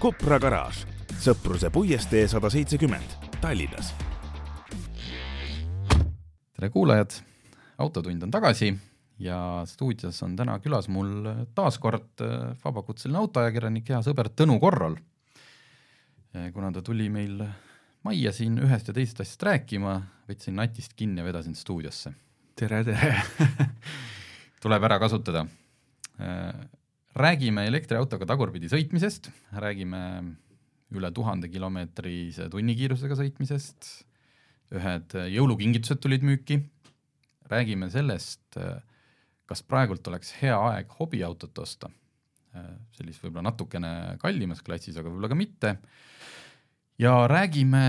Kopra garaaž, Sõpruse puiestee sada seitsekümmend, Tallinnas. tere kuulajad, Autotund on tagasi ja stuudios on täna külas mul taas kord äh, vabakutseline autoajakirjanik, hea sõber Tõnu Korrol. Äh, kuna ta tuli meil majja siin ühest ja teisest asjast rääkima, võtsin natist kinni ja vedasin stuudiosse. tere, tere tuleb ära kasutada äh, räägime elektriautoga tagurpidi sõitmisest, räägime üle tuhande kilomeetrise tunnikiirusega sõitmisest, ühed jõulukingitused tulid müüki, räägime sellest, kas praegult oleks hea aeg hobiautot osta, sellist võib-olla natukene kallimas klassis, aga võib-olla ka mitte, ja räägime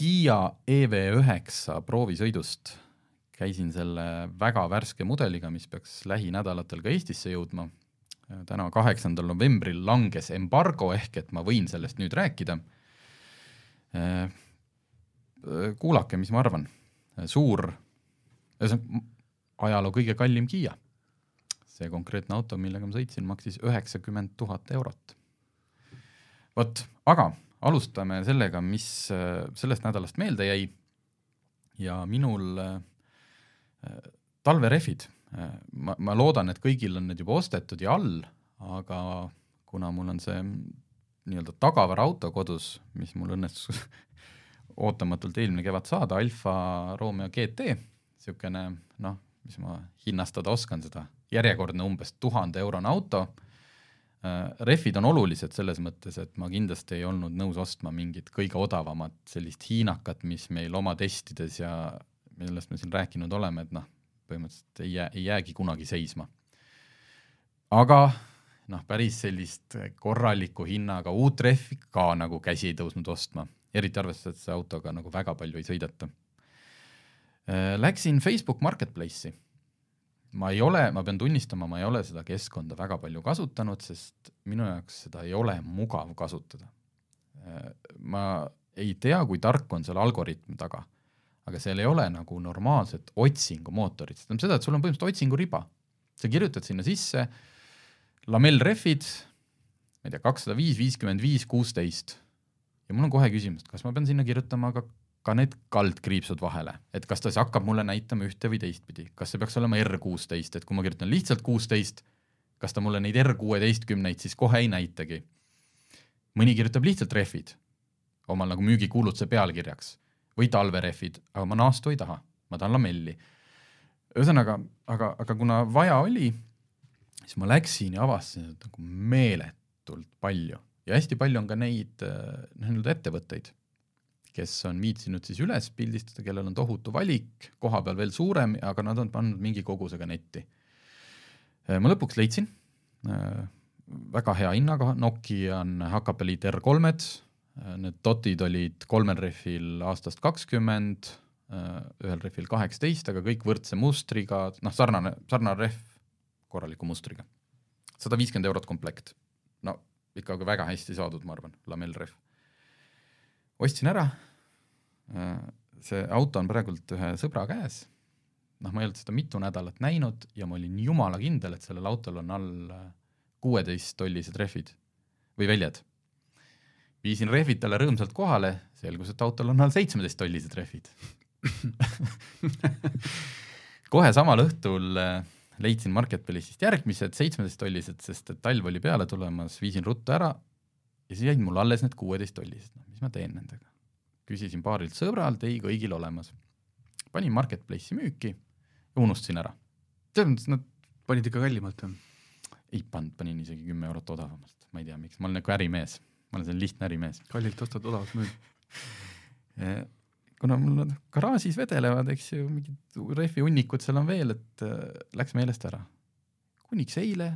Kiia EV9 proovisõidust, käisin selle väga värske mudeliga, mis peaks lähinädalatel ka Eestisse jõudma täna, kaheksandal novembril langes embargo, ehk et ma võin sellest nüüd rääkida. Äh, kuulake, mis ma arvan, suur, ajaloo kõige kallim Kiia. see konkreetne auto, millega ma sõitsin, maksis üheksakümmend tuhat eurot. vot, aga alustame sellega, mis äh, sellest nädalast meelde jäi ja minul äh, talverehvid ma, ma loodan, et kõigil on need juba ostetud ja all, aga kuna mul on see nii-öelda tagavaraauto kodus, mis mul õnnestus ootamatult eelmine kevad saada, Alfa Romeo GT, niisugune noh, mis ma hinnastada oskan seda, järjekordne umbes tuhande eurone auto. Äh,, rehvid on olulised selles mõttes, et ma kindlasti ei olnud nõus ostma mingit kõige odavamat sellist hiinakat, mis meil oma testides ja millest me siin rääkinud oleme, et noh, põhimõtteliselt ei jää, ei jäägi kunagi seisma. aga noh, päris sellist korraliku hinnaga uut rehvi ka nagu käsi ei tõusnud ostma, eriti arvestades, et selle autoga nagu väga palju ei sõideta. Äh, läksin Facebook Marketplace'i. ma ei ole, ma pean tunnistama, ma ei ole seda keskkonda väga palju kasutanud, sest minu jaoks seda ei ole mugav kasutada. Äh, ma ei tea, kui tark on selle algoritm taga aga seal ei ole nagu normaalset otsingumootorit, see tähendab seda, et sul on põhimõtteliselt otsinguriba. sa kirjutad sinna sisse lamellrehvid, ma ei tea, kakssada viis, viiskümmend viis, kuusteist. Ja mul on kohe küsimus, et kas ma pean sinna kirjutama ka, ka need kaldkriipsud vahele, et kas ta siis hakkab mulle näitama ühte või teistpidi, kas see peaks olema R kuusteist, et kui ma kirjutan lihtsalt kuusteist, kas ta mulle neid R kuueteistkümneid siis kohe ei näitagi. mõni kirjutab lihtsalt rehvid omal nagu müügikuulutuse pealkirjaks või talverehvid, aga ma naastu ei taha, ma tahan lamelli. ühesõnaga, aga, aga kuna vaja oli, siis ma läksin ja avastasin nagu meeletult palju ja hästi palju on ka neid noh, nii-öelda ettevõtteid, kes on viitsinud siis üles pildistada, kellel on tohutu valik, koha peal veel suurem, aga nad on pannud mingi kogusega netti. ma lõpuks leidsin äh, väga hea hinnaga, Nokia on HKP Elite R3-d Need dotid olid kolmel rehvil aastast kakskümmend, ühel rehvil kaheksateist, aga kõik võrdse mustriga, noh, sarnane, sarnane rehv korraliku mustriga. sada viiskümmend eurot komplekt. no ikkagi väga hästi saadud, ma arvan, lamellrehv. ostsin ära, see auto on praegult ühe sõbra käes, noh, ma ei olnud seda mitu nädalat näinud ja ma olin jumala kindel, et sellel autol on all kuueteist tollised rehvid või väljad viisin rehvid talle rõõmsalt kohale, selgus, et autol on all seitsmeteist tollised rehvid kohe samal õhtul äh, leidsin Marketplace'ist järgmised seitsmeteist tollised, sest et talv oli peale tulemas, viisin ruttu ära ja siis jäid mul alles need kuueteist tollised, no mis ma teen nendega. küsisin paarilt sõbralt, ei, kõigil olemas. panin Marketplace'i müüki ja unustasin ära. selles mõttes nad panid ikka kallimalt või? ei pannud, panin isegi kümme eurot odavamalt, ma ei tea, miks, ma olen nagu ärimees ma olen selline lihtne ärimees. kallilt ostad, odavalt müüd kuna mul on garaažis vedelevad, eks ju, mingid rehvihunnikud seal on veel, et äh, läks meelest ära. kuniks eile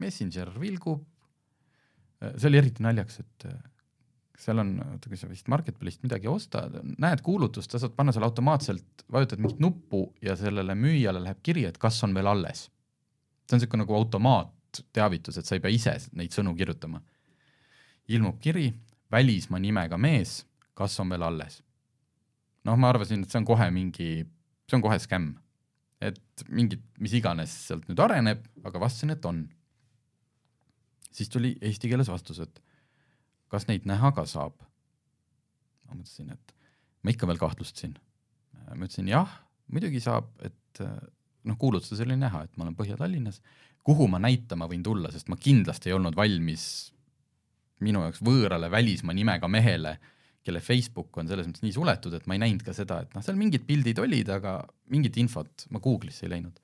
Messenger vilgub äh,, see oli eriti naljakas, et äh, seal on, oota, kui sa vist Marketplace'ist midagi ostad, näed kuulutust, sa saad panna seal automaatselt, vajutad mingit nuppu ja sellele müüjale läheb kiri, et kas on veel alles. see on niisugune nagu automaatteavitus, et sa ei pea ise neid sõnu kirjutama. Ilmub kiri, välismaa nimega mees, kas on veel alles. noh, ma arvasin, et see on kohe mingi, see on kohe skämm. et mingit, mis iganes sealt nüüd areneb, aga vastasin, et on. siis tuli eesti keeles vastus, et kas neid näha ka saab? ma mõtlesin, et ma ikka veel kahtlustasin. ma ütlesin jah, muidugi saab, et noh, kuulutuses oli näha, et ma olen Põhja-Tallinnas, kuhu ma näitama võin tulla, sest ma kindlasti ei olnud valmis minu jaoks võõrale välismaa nimega mehele, kelle Facebook on selles mõttes nii suletud, et ma ei näinud ka seda, et noh, seal mingid pildid olid, aga mingit infot ma Google'isse ei läinud.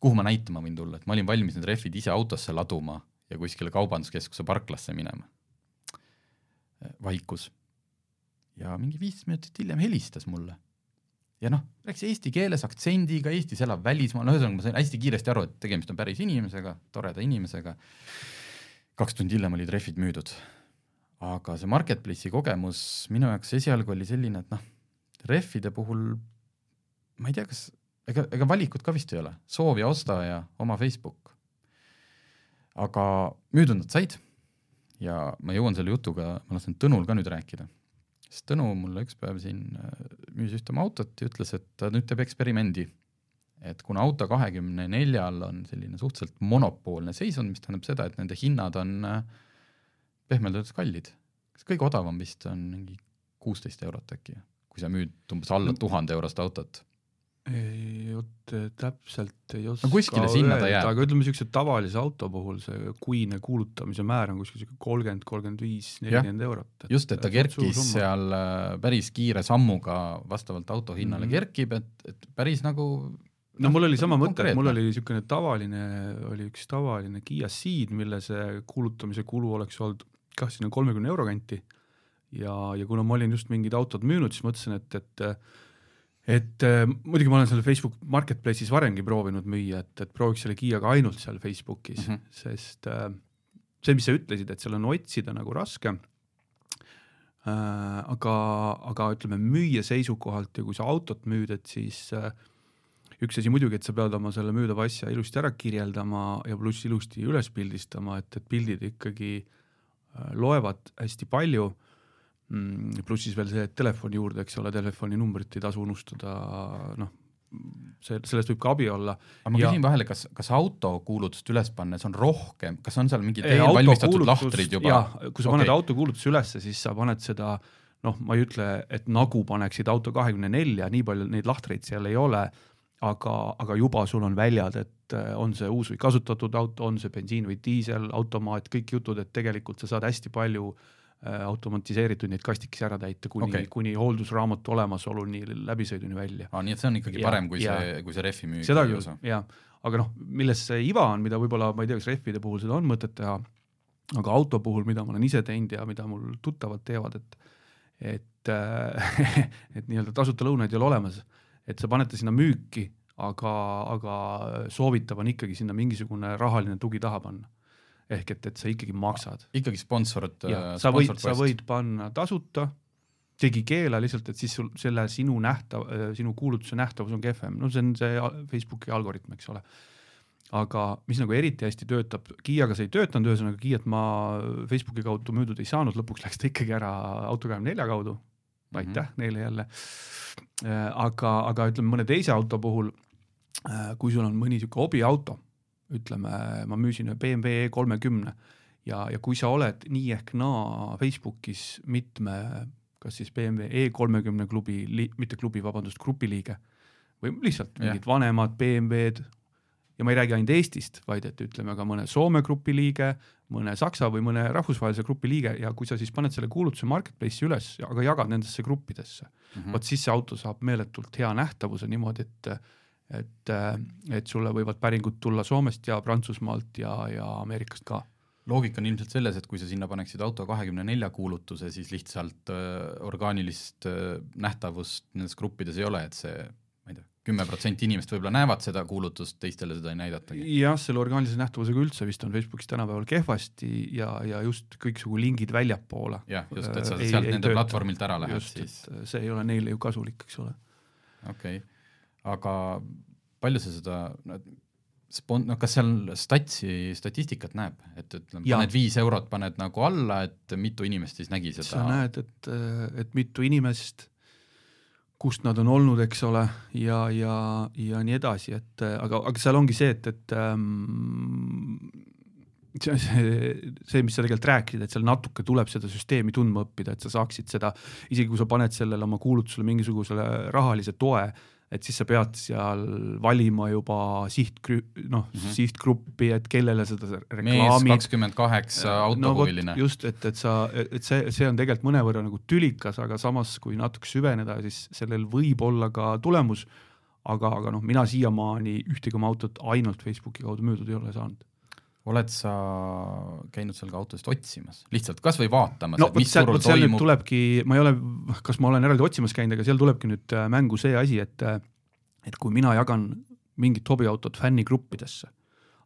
kuhu ma näitama võin tulla, et ma olin valmis need rehvid ise autosse laduma ja kuskile kaubanduskeskuse parklasse minema vaikus. ja mingi viis minutit hiljem helistas mulle. ja noh, rääkis eesti keeles aktsendiga, Eestis elav välismaal, no ühesõnaga ma sain hästi kiiresti aru, et tegemist on päris inimesega, toreda inimesega. Kaks tundi hiljem olid rehvid müüdud. aga see Marketplace'i kogemus minu jaoks esialgu oli selline, et noh, rehvide puhul ma ei tea, kas, ega, ega valikut ka vist ei ole, soov ja osta ja oma Facebook. aga müüdud nad said ja ma jõuan selle jutuga, ma lasen Tõnul ka nüüd rääkida. sest Tõnu mulle üks päev siin äh, müüs ühte oma autot ja ütles, et ta nüüd teeb eksperimendi. Et kuna auto kahekümne neljal on selline suhteliselt monopoolne seisund, mis tähendab seda, et nende hinnad on äh, pehmelt öeldes kallid. kas kõige odavam vist on mingi kuusteist eurot äkki, kui sa müüd umbes alla tuhande eurost autot ei, vot täpselt ei oska no kuskile sinna ta jääb. aga ütleme, niisuguse tavalise auto puhul see kuine kuulutamise määr on kuskil sihuke kolmkümmend, kolmkümmend viis, nelikümmend eurot. just, et ta kerkis seal äh, päris kiire sammuga vastavalt auto hinnale mm -hmm. kerkib, et, et päris nagu no mul oli sama mõte, et mul oli niisugune tavaline, oli üks tavaline Kiia Ceed, mille see kuulutamise kulu oleks olnud kah sinna kolmekümne euro kanti ja, ja kuna ma olin just mingid autod müünud, siis mõtlesin, et, et et äh, muidugi ma olen seal Facebook Marketplace'is varemgi proovinud müüa, et, et prooviks selle Kiiaga ainult seal Facebookis mm, -hmm. sest äh, see, mis sa ütlesid, et seal on otsida nagu raske äh,. aga, aga ütleme müüja seisukohalt ja kui sa autot müüd, et siis äh, üks asi muidugi, et sa pead oma selle müüdava asja ilusti ära kirjeldama ja pluss ilusti üles pildistama, et, et pildid ikkagi äh, loevad hästi palju Mm, pluss siis veel see telefoni juurde, eks ole, telefoninumbrit ei tasu unustada, noh, see, sellest võib ka abi olla. aga ma ja... küsin vahele, kas, kas autokuulutust üles pannes on rohkem, kas on seal mingid eelvalmistatud lahtrid juba? kui sa okay. paned autokuulutuse ülesse, siis sa paned seda noh, ma ei ütle, et nagu paneksid auto kahekümne nelja, nii palju neid lahtreid seal ei ole, aga, aga juba sul on väljad, et äh, on see uus või kasutatud auto, on see bensiin või diisel, automaat, kõik jutud, et tegelikult sa saad hästi palju äh, automatiseeritud neid kastikesi ära täita kuni okay., kuni hooldusraamatu olemasoluni läbisõiduni välja. aa, nii et see on ikkagi ja, parem kui ja, see, kui see rehvi müük. seda küll, jah, aga noh, milles see iva on, mida võib-olla ma ei tea, kas rehvide puhul seda on mõtet teha, aga auto puhul, mida ma olen ise teinud ja mida mul tuttavad teevad, et et äh, et nii-öelda tasuta lõunaid ei ole olemas, et sa paned ta sinna müüki, aga, aga soovitav on ikkagi sinna mingisugune rahaline tugi taha panna ehk et, et sa ikkagi maksad. ikkagi sponsorid. sa võid, sa võid panna tasuta, keela lihtsalt, et siis sul selle sinu nähtav, sinu kuulutuse nähtavus on kehvem, no see on see Facebooki algoritm, eks ole. aga mis nagu eriti hästi töötab, Kiiaga see ei töötanud, ühesõnaga Kiiat ma Facebooki kaudu müüdud ei saanud, lõpuks läks ta ikkagi ära Auto24 kaudu. aitäh mm -hmm. neile jälle. Äh, aga, aga ütleme mõne teise auto puhul, äh, kui sul on mõni sihuke hobiauto ütleme, ma müüsin ühe BMW E kolmekümne ja, ja kui sa oled nii ehk naa Facebookis mitme, kas siis BMW E kolmekümne klubi, mitte klubi, vabandust, grupi liige või lihtsalt mingid vanemad BMW-d ja ma ei räägi ainult Eestist, vaid et ütleme ka mõne Soome grupi liige, mõne Saksa või mõne rahvusvahelise grupi liige ja kui sa siis paned selle kuulutuse marketplace'i üles, aga jagad nendesse gruppidesse mm -hmm., vot siis see auto saab meeletult hea nähtavuse niimoodi, et et, et sulle võivad päringud tulla Soomest ja Prantsusmaalt ja, ja Ameerikast ka. loogika on ilmselt selles, et kui sa sinna paneksid auto kahekümne nelja kuulutuse, siis lihtsalt äh, orgaanilist äh, nähtavust nendes gruppides ei ole, et see, kümme protsenti inimest võib-olla näevad seda kuulutust, teistele seda ei näidatagi. jah, selle orgaanilise nähtavusega üldse vist on Facebookis tänapäeval kehvasti ja, ja just kõiksugu lingid väljapoole. jah, just, et sa sealt nende tööta. platvormilt ära lähed just, siis. see ei ole neile ju kasulik, eks ole. okei okay., aga palju sa seda no, spon-, noh, kas seal statsi, statistikat näeb, et ütleme, paned viis eurot, paned nagu alla, et mitu inimest siis nägi seda? sa näed, et, et mitu inimest kust nad on olnud, eks ole, ja, ja, ja nii edasi, et aga, aga seal ongi see, et, et ähm, see, see, see, mis sa tegelikult rääkisid, et seal natuke tuleb seda süsteemi tundma õppida, et sa saaksid seda, isegi kui sa paned sellele oma kuulutusele mingisugusele rahalise toe, et siis sa pead seal valima juba sihtgrü-, noh mm -hmm. sihtgruppi, et kellele seda reklaami. mees kakskümmend kaheksa autohuviline no,. just, et, et sa, et see, see on tegelikult mõnevõrra nagu tülikas, aga samas, kui natuke süveneda, siis sellel võib olla ka tulemus. aga, aga noh, mina siiamaani ühtegi oma autot ainult Facebooki kaudu müüdud ei ole saanud oled sa käinud seal ka autosid otsimas, lihtsalt kasvõi vaatamas, no, et mis turul toimub? tulebki, ma ei ole, kas ma olen eraldi otsimas käinud, aga seal tulebki nüüd äh, mängu see asi, et äh, et kui mina jagan mingit hobiautot fännigruppidesse,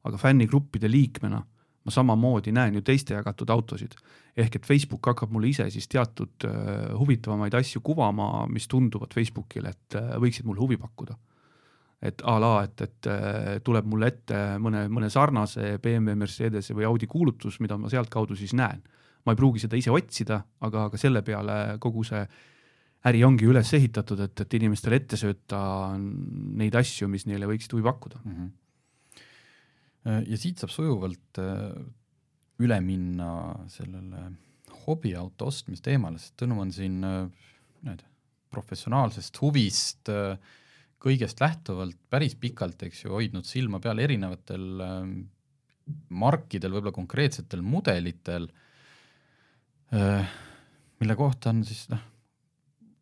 aga fännigruppide liikmena ma samamoodi näen ju teiste jagatud autosid, ehk et Facebook hakkab mulle ise siis teatud uh, huvitavamaid asju kuvama, mis tunduvad Facebookile, et võiksid mulle huvi pakkuda et a la, et, et äh, tuleb mulle ette mõne, mõne sarnase BMW, Mercedese või Audi kuulutus, mida ma sealtkaudu siis näen. ma ei pruugi seda ise otsida, aga, aga selle peale kogu see äri ongi üles ehitatud, et, et inimestele ette sööta neid asju, mis neile võiksid huvi pakkuda mm. -hmm. ja siit saab sujuvalt äh, üle minna sellele hobiauto ostmisteemale, sest Tõnu on siin näed, professionaalsest huvist äh, kõigest lähtuvalt päris pikalt, eks ju, hoidnud silma peal erinevatel ähm, markidel, võib-olla konkreetsetel mudelitel, äh, mille kohta on siis noh,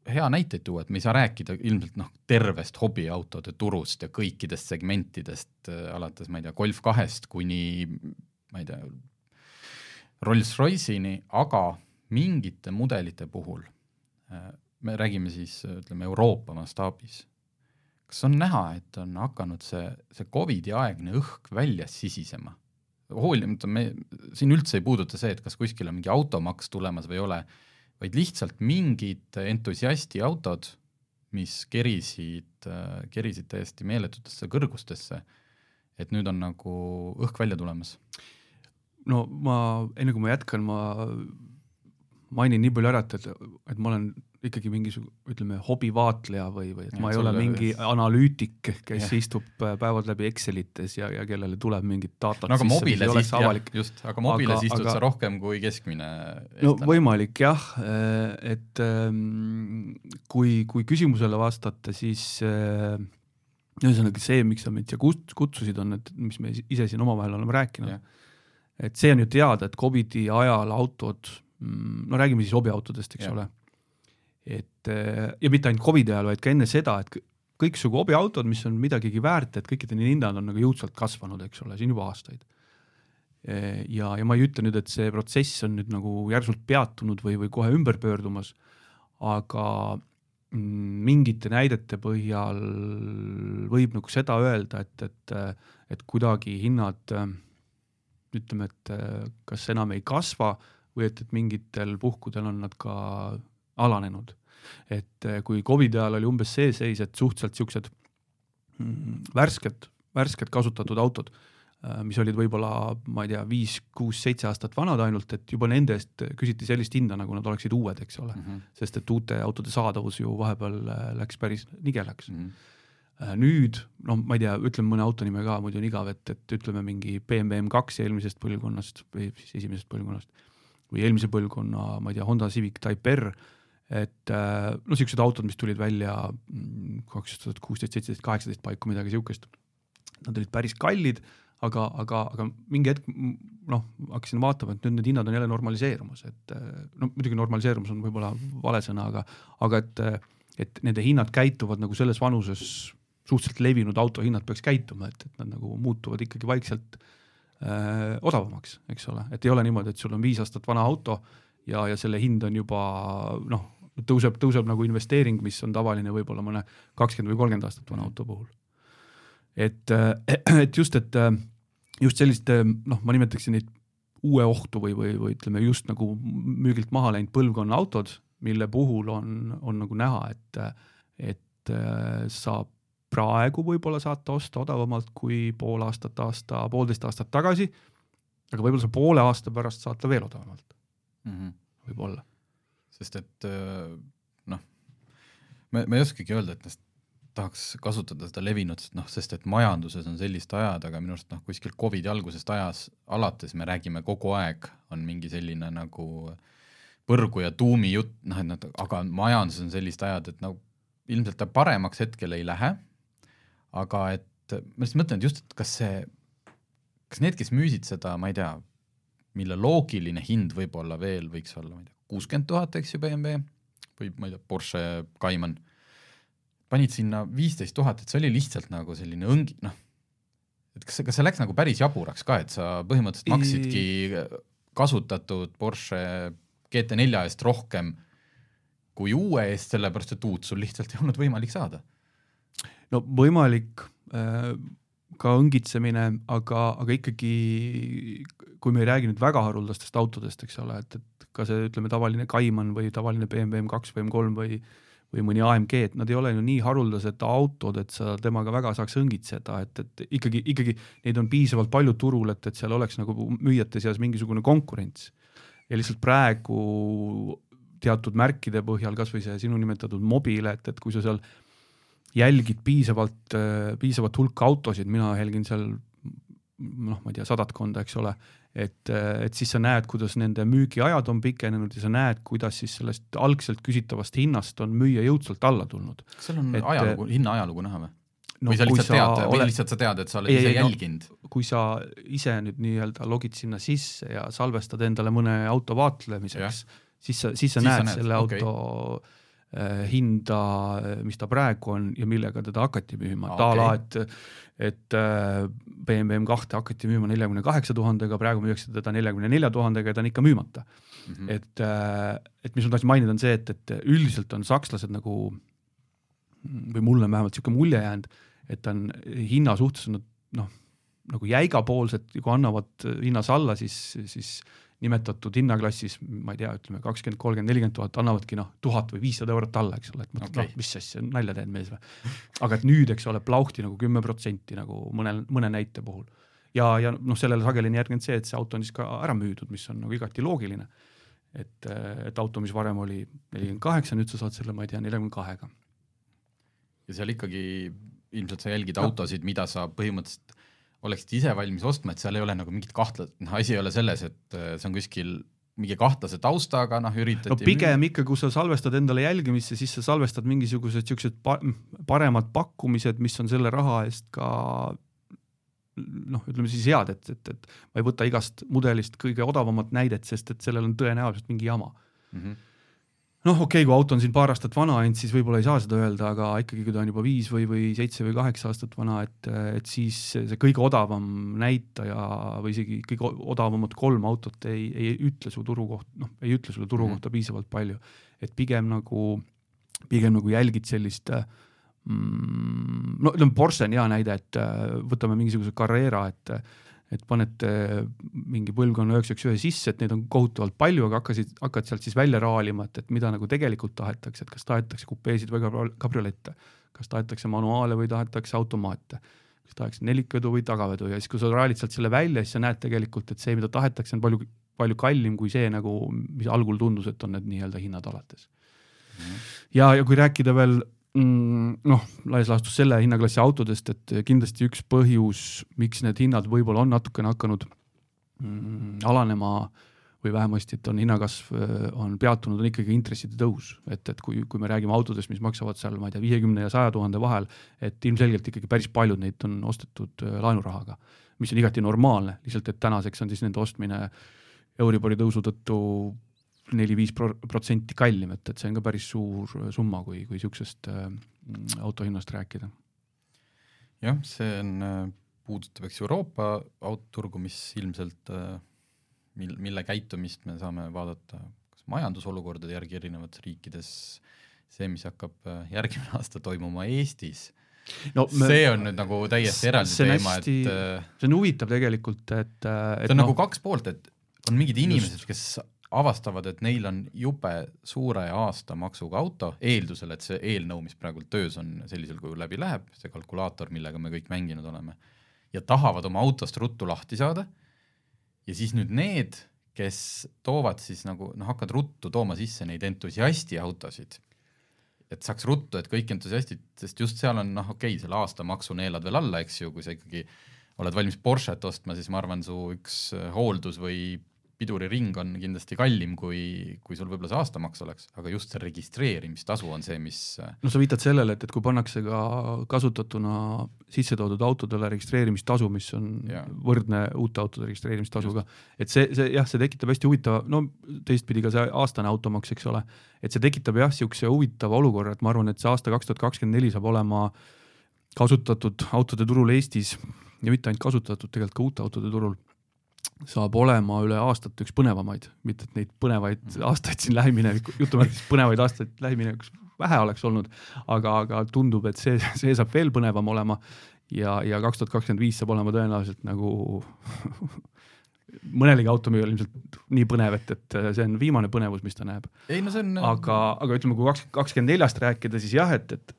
hea näiteid tuua, et me ei saa rääkida ilmselt noh, tervest hobiautode turust ja kõikidest segmentidest, äh, alates ma ei tea, Golf kahest kuni ma ei tea, Rolls-Royce'ini, aga mingite mudelite puhul äh, me räägime siis ütleme Euroopa mastaabis kas on näha, et on hakanud see, see Covidi aegne õhk välja sisisema? hoolimata, me siin üldse ei puuduta see, et kas kuskil on mingi automaks tulemas või ei ole, vaid lihtsalt mingid entusiasti autod, mis kerisid, kerisid täiesti meeletutesse kõrgustesse, et nüüd on nagu õhk välja tulemas. no ma, enne kui ma jätkan, ma mainin nii palju ära, et, et, et ma olen ikkagi mingisugune, ütleme, hobivaatleja või, või et ja, ma ei ole mingi just. analüütik, kes ja. istub äh, päevad läbi Excelites ja, ja kellele tuleb mingid datat no, sisse, mis ei oleks avalik. just, aga mobiles aga, istud aga, sa rohkem kui keskmine no võimalik jah, äh, et ähm, kui, kui küsimusele vastata, siis äh, ühesõnaga see, miks sa mind siia kutsusid, on, et mis me ise siin omavahel oleme rääkinud. et see on ju teada, et Covidi ajal autod, no räägime siis hobiautodest, eks ja. ole et eh, ja mitte ainult Covidi ajal, vaid ka enne seda, et kõiksugu hobiautod, mis on midagigi väärt, et kõikide hinnad on nagu jõudsalt kasvanud, eks ole, siin juba aastaid. Eh, ja, ja ma ei ütle nüüd, et see protsess on nüüd nagu järsult peatunud või, või kohe ümber pöördumas, aga mm, mingite näidete põhjal võib nagu seda öelda, et, et, et kuidagi hinnad ütleme, et kas enam ei kasva või et, et mingitel puhkudel on nad ka alanenud et eh, kui Covidi ajal oli umbes see seis, et suhteliselt siuksed mm, värsked, värsked kasutatud autod, eh, mis olid võib-olla, ma ei tea, viis, kuus, seitse aastat vanad ainult, et juba nende eest küsiti sellist hinda, nagu nad oleksid uued, eks ole mm. -hmm. sest et uute autode saadavus ju vahepeal eh, läks päris nigelaks mm. -hmm nüüd noh, ma ei tea, ütleme mõne auto nime ka, muidu on igav, et, et ütleme mingi BMW M2 eelmisest põlvkonnast või siis esimesest põlvkonnast või eelmise põlvkonna, ma ei tea, Honda Civic Type R et äh, no siuksed autod, mis tulid välja mm, kaks tuhat kuusteist, seitseteist, kaheksateist paiku, midagi siukest. Nad olid päris kallid, aga, aga, aga mingi hetk noh, hakkasin vaatama, et nüüd need hinnad on jälle normaliseerumas, et äh, no muidugi normaliseerumus on võib-olla vale sõna, aga, aga et, et nende hinnad käituvad nagu selles vanuses suhteliselt levinud autohinnad peaks käituma, et, et nad nagu muutuvad ikkagi vaikselt äh, odavamaks, eks ole, et ei ole niimoodi, et sul on viis aastat vana auto ja, ja selle hind on juba noh tõuseb, tõuseb nagu investeering, mis on tavaline võib-olla mõne kakskümmend või kolmkümmend aastat vana auto puhul. et, et just, et just sellist noh, ma nimetaksin neid uue ohtu või, või, või ütleme just nagu müügilt maha läinud põlvkonna autod, mille puhul on, on nagu näha, et, et saab praegu võib-olla saate osta odavamalt kui pool aastat, aasta, poolteist aastat tagasi, aga võib-olla sa poole aasta pärast saate veel odavamalt mm -hmm. võib-olla. sest et noh, me, me ei oskagi öelda, et noh, tahaks kasutada seda levinud, noh, sest et majanduses on sellist ajad, aga minu arust noh, kuskil Covidi algusest ajas alates me räägime kogu aeg, on mingi selline nagu põrgu ja tuumi jutt, noh, et noh, aga majanduses on sellised ajad, et no ilmselt ta paremaks hetkel ei lähe aga et ma lihtsalt mõtlen, et just, et kas see, kas need, kes müüsid seda, ma ei tea, mille loogiline hind võib-olla veel võiks olla, ma ei tea, kuuskümmend tuhat, eks ju, BMW või ma ei tea, Porsche Cayman, panid sinna viisteist tuhat, et see oli lihtsalt nagu selline õngi, noh, et kas, kas see läks nagu päris jaburaks ka, et sa põhimõtteliselt maksidki kasutatud Porsche GT4 eest rohkem kui uue eest, sellepärast et uut sul lihtsalt ei olnud võimalik saada no võimalik äh, ka õngitsemine, aga, aga ikkagi kui me ei räägi nüüd väga haruldastest autodest, eks ole, et, et ka see, ütleme, tavaline Cayman või tavaline BMW M2 või M3 või või mõni AMG, et nad ei ole ju nii haruldased autod, et sa temaga väga saaks õngitseda, et, et ikkagi, ikkagi neid on piisavalt palju turul, et, et seal oleks nagu müüjate seas mingisugune konkurents. ja lihtsalt praegu teatud märkide põhjal, kasvõi see sinu nimetatud mobile, et, et kui sa seal äh, jälgid piisavalt, piisavat hulka autosid, mina jälgin seal noh, ma ei tea, sadadkonda, eks ole, et, et siis sa näed, kuidas nende müügiajad on pikenenud ja sa näed, kuidas siis sellest algselt küsitavast hinnast on müüja jõudsalt alla tulnud. kas seal on et, ajalugu, hinna ajalugu näha või? no, või sa lihtsalt tead ole... või lihtsalt sa tead, et sa oled ei, ise jälginud no,? kui sa ise nüüd nii-öelda logid sinna sisse ja salvestad endale mõne auto vaatlemiseks, siis sa, siis sa siis näed, näed selle okay. auto hinda, äh, mis ta praegu on ja millega teda hakati müüma okay., et a la, et, et äh, BMW M2 hakati müüma neljakümne kaheksa tuhandega, praegu müüakse teda neljakümne nelja tuhandega ja ta on ikka müümata mm. -hmm. et, et mis ma tahtsin mainida, on see, et, et üldiselt on sakslased nagu või mulle on vähemalt niisugune mulje jäänud, et on hinna suhtes on nad noh, nagu jäigapoolsed, kui annavad hinnas alla, siis, siis nimetatud hinnaklassis, ma ei tea, ütleme kakskümmend, kolmkümmend, nelikümmend tuhat, annavadki noh, tuhat või viissada eurot alla, eks ole, et mõtled okay., noh, mis asja, nalja teed mees või. aga et nüüd, eks ole, plauhti nagu kümme protsenti nagu mõnel, mõne näite puhul. ja, ja noh, sellele sageli on järgnenud see, et see auto on siis ka ära müüdud, mis on nagu igati loogiline. et, et auto, mis varem oli nelikümmend kaheksa, nüüd sa saad selle, ma ei tea, neljakümne kahega. ja seal ikkagi ilmselt sa jälgid autosid, mida sa põhimõtteliselt oleksid ise valmis ostma, et seal ei ole nagu mingit kahtlat-, noh, asi ei ole selles, et äh, see on kuskil mingi kahtlase taustaga, noh, üritati no pigem ikka, kui sa salvestad endale jälgimisse, siis sa salvestad mingisugused siuksed pa paremad pakkumised, mis on selle raha eest ka noh, ütleme siis head, et, et, et ma ei võta igast mudelist kõige odavamat näidet, sest et sellel on tõenäoliselt mingi jama mm. -hmm noh, okei okay,, kui auto on siin paar aastat vana ainult, siis võib-olla ei saa seda öelda, aga ikkagi, kui ta on juba viis või, või seitse või kaheksa aastat vana, et, et siis see kõige odavam näitaja või isegi kõige odavamad kolm autot ei, ei ütle su turu kohta, noh, ei ütle sulle turu -hmm. kohta piisavalt palju. et pigem nagu, pigem nagu jälgid sellist mm, no ütleme, Porsche on hea näide, et võtame mingisuguse Carrera, et et panete mingi põlvkonna üheksakümmend ühe sisse, et neid on kohutavalt palju, aga hakkasid, hakkad sealt siis välja raalima, et, et mida nagu tegelikult tahetakse, et kas tahetakse kupeesid või kabriolette, kas tahetakse manuaale või tahetakse automaate, kas tahetakse nelikvedu või tagavedu ja siis, kui sa raalid sealt selle välja, siis sa näed tegelikult, et see, mida tahetakse, on palju, palju kallim kui see nagu, mis algul tundus, et on need nii-öelda hinnad alates mm. -hmm. ja, ja kui rääkida veel noh, laias laastus selle hinnaklassi autodest, et kindlasti üks põhjus, miks need hinnad võib-olla on natukene hakanud mm, alanema või vähemasti, et on hinnakasv äh, on peatunud, on ikkagi intresside tõus, et, et kui, kui me räägime autodest, mis maksavad seal, ma ei tea, viiekümne ja saja tuhande vahel, et ilmselgelt ikkagi päris paljud neid on ostetud äh, laenurahaga, mis on igati normaalne, lihtsalt et tänaseks on siis nende ostmine Euribori tõusu tõttu neli-viis protsenti kallim, et, et see on ka päris suur summa, kui, kui niisugusest äh, autohinnast rääkida. jah, see on, äh, puudutab eks Euroopa autoturgu, mis ilmselt äh,, mil, mille käitumist me saame vaadata kas majandusolukordade järgi erinevates riikides, see, mis hakkab äh, järgmine aasta toimuma Eestis no, me, see on nüüd nagu täiesti eraldi teema, et äh, see on huvitav tegelikult, et, et see on no, nagu kaks poolt, et on mingid inimesed, kes avastavad, et neil on jube suure aastamaksuga auto, eeldusel, et see eelnõu, mis praegult töös on, sellisel kujul läbi läheb, see kalkulaator, millega me kõik mänginud oleme, ja tahavad oma autost ruttu lahti saada, ja siis nüüd need, kes toovad siis nagu noh, hakkavad ruttu tooma sisse neid entusiasti autosid, et saaks ruttu, et kõik entusiastid, sest just seal on noh, okei okay,, selle aastamaksu neelad veel alla, eks ju, kui sa ikkagi oled valmis Porsche't ostma, siis ma arvan, su üks hooldus või piduriring on kindlasti kallim, kui, kui sul võib-olla see aastamaks oleks, aga just see registreerimistasu on see, mis no sa viitad sellele, et, et kui pannakse ka kasutatuna sisse toodud autodele registreerimistasu, mis on ja. võrdne uute autode registreerimistasuga, et see, see jah, see tekitab hästi huvitava, no teistpidi ka see aastane automaks, eks ole, et see tekitab jah, niisuguse huvitava olukorra, et ma arvan, et see aasta kaks tuhat kakskümmend neli saab olema kasutatud autode turul Eestis ja mitte ainult kasutatud, tegelikult ka uute autode turul saab olema üle aastate üks põnevamaid, mitte et neid põnevaid mm. aastaid siin lähimineviku, jutumärkides põnevaid aastaid lähiminevikus vähe oleks olnud, aga, aga tundub, et see, see saab veel põnevam olema ja, ja kaks tuhat kakskümmend viis saab olema tõenäoliselt nagu mõnelegi automüüjal ilmselt nii põnev, et, et see on viimane põnevus, mis ta näeb. ei no see on. aga, aga ütleme, kui kaks, kakskümmend neljast rääkida, siis jah, et, et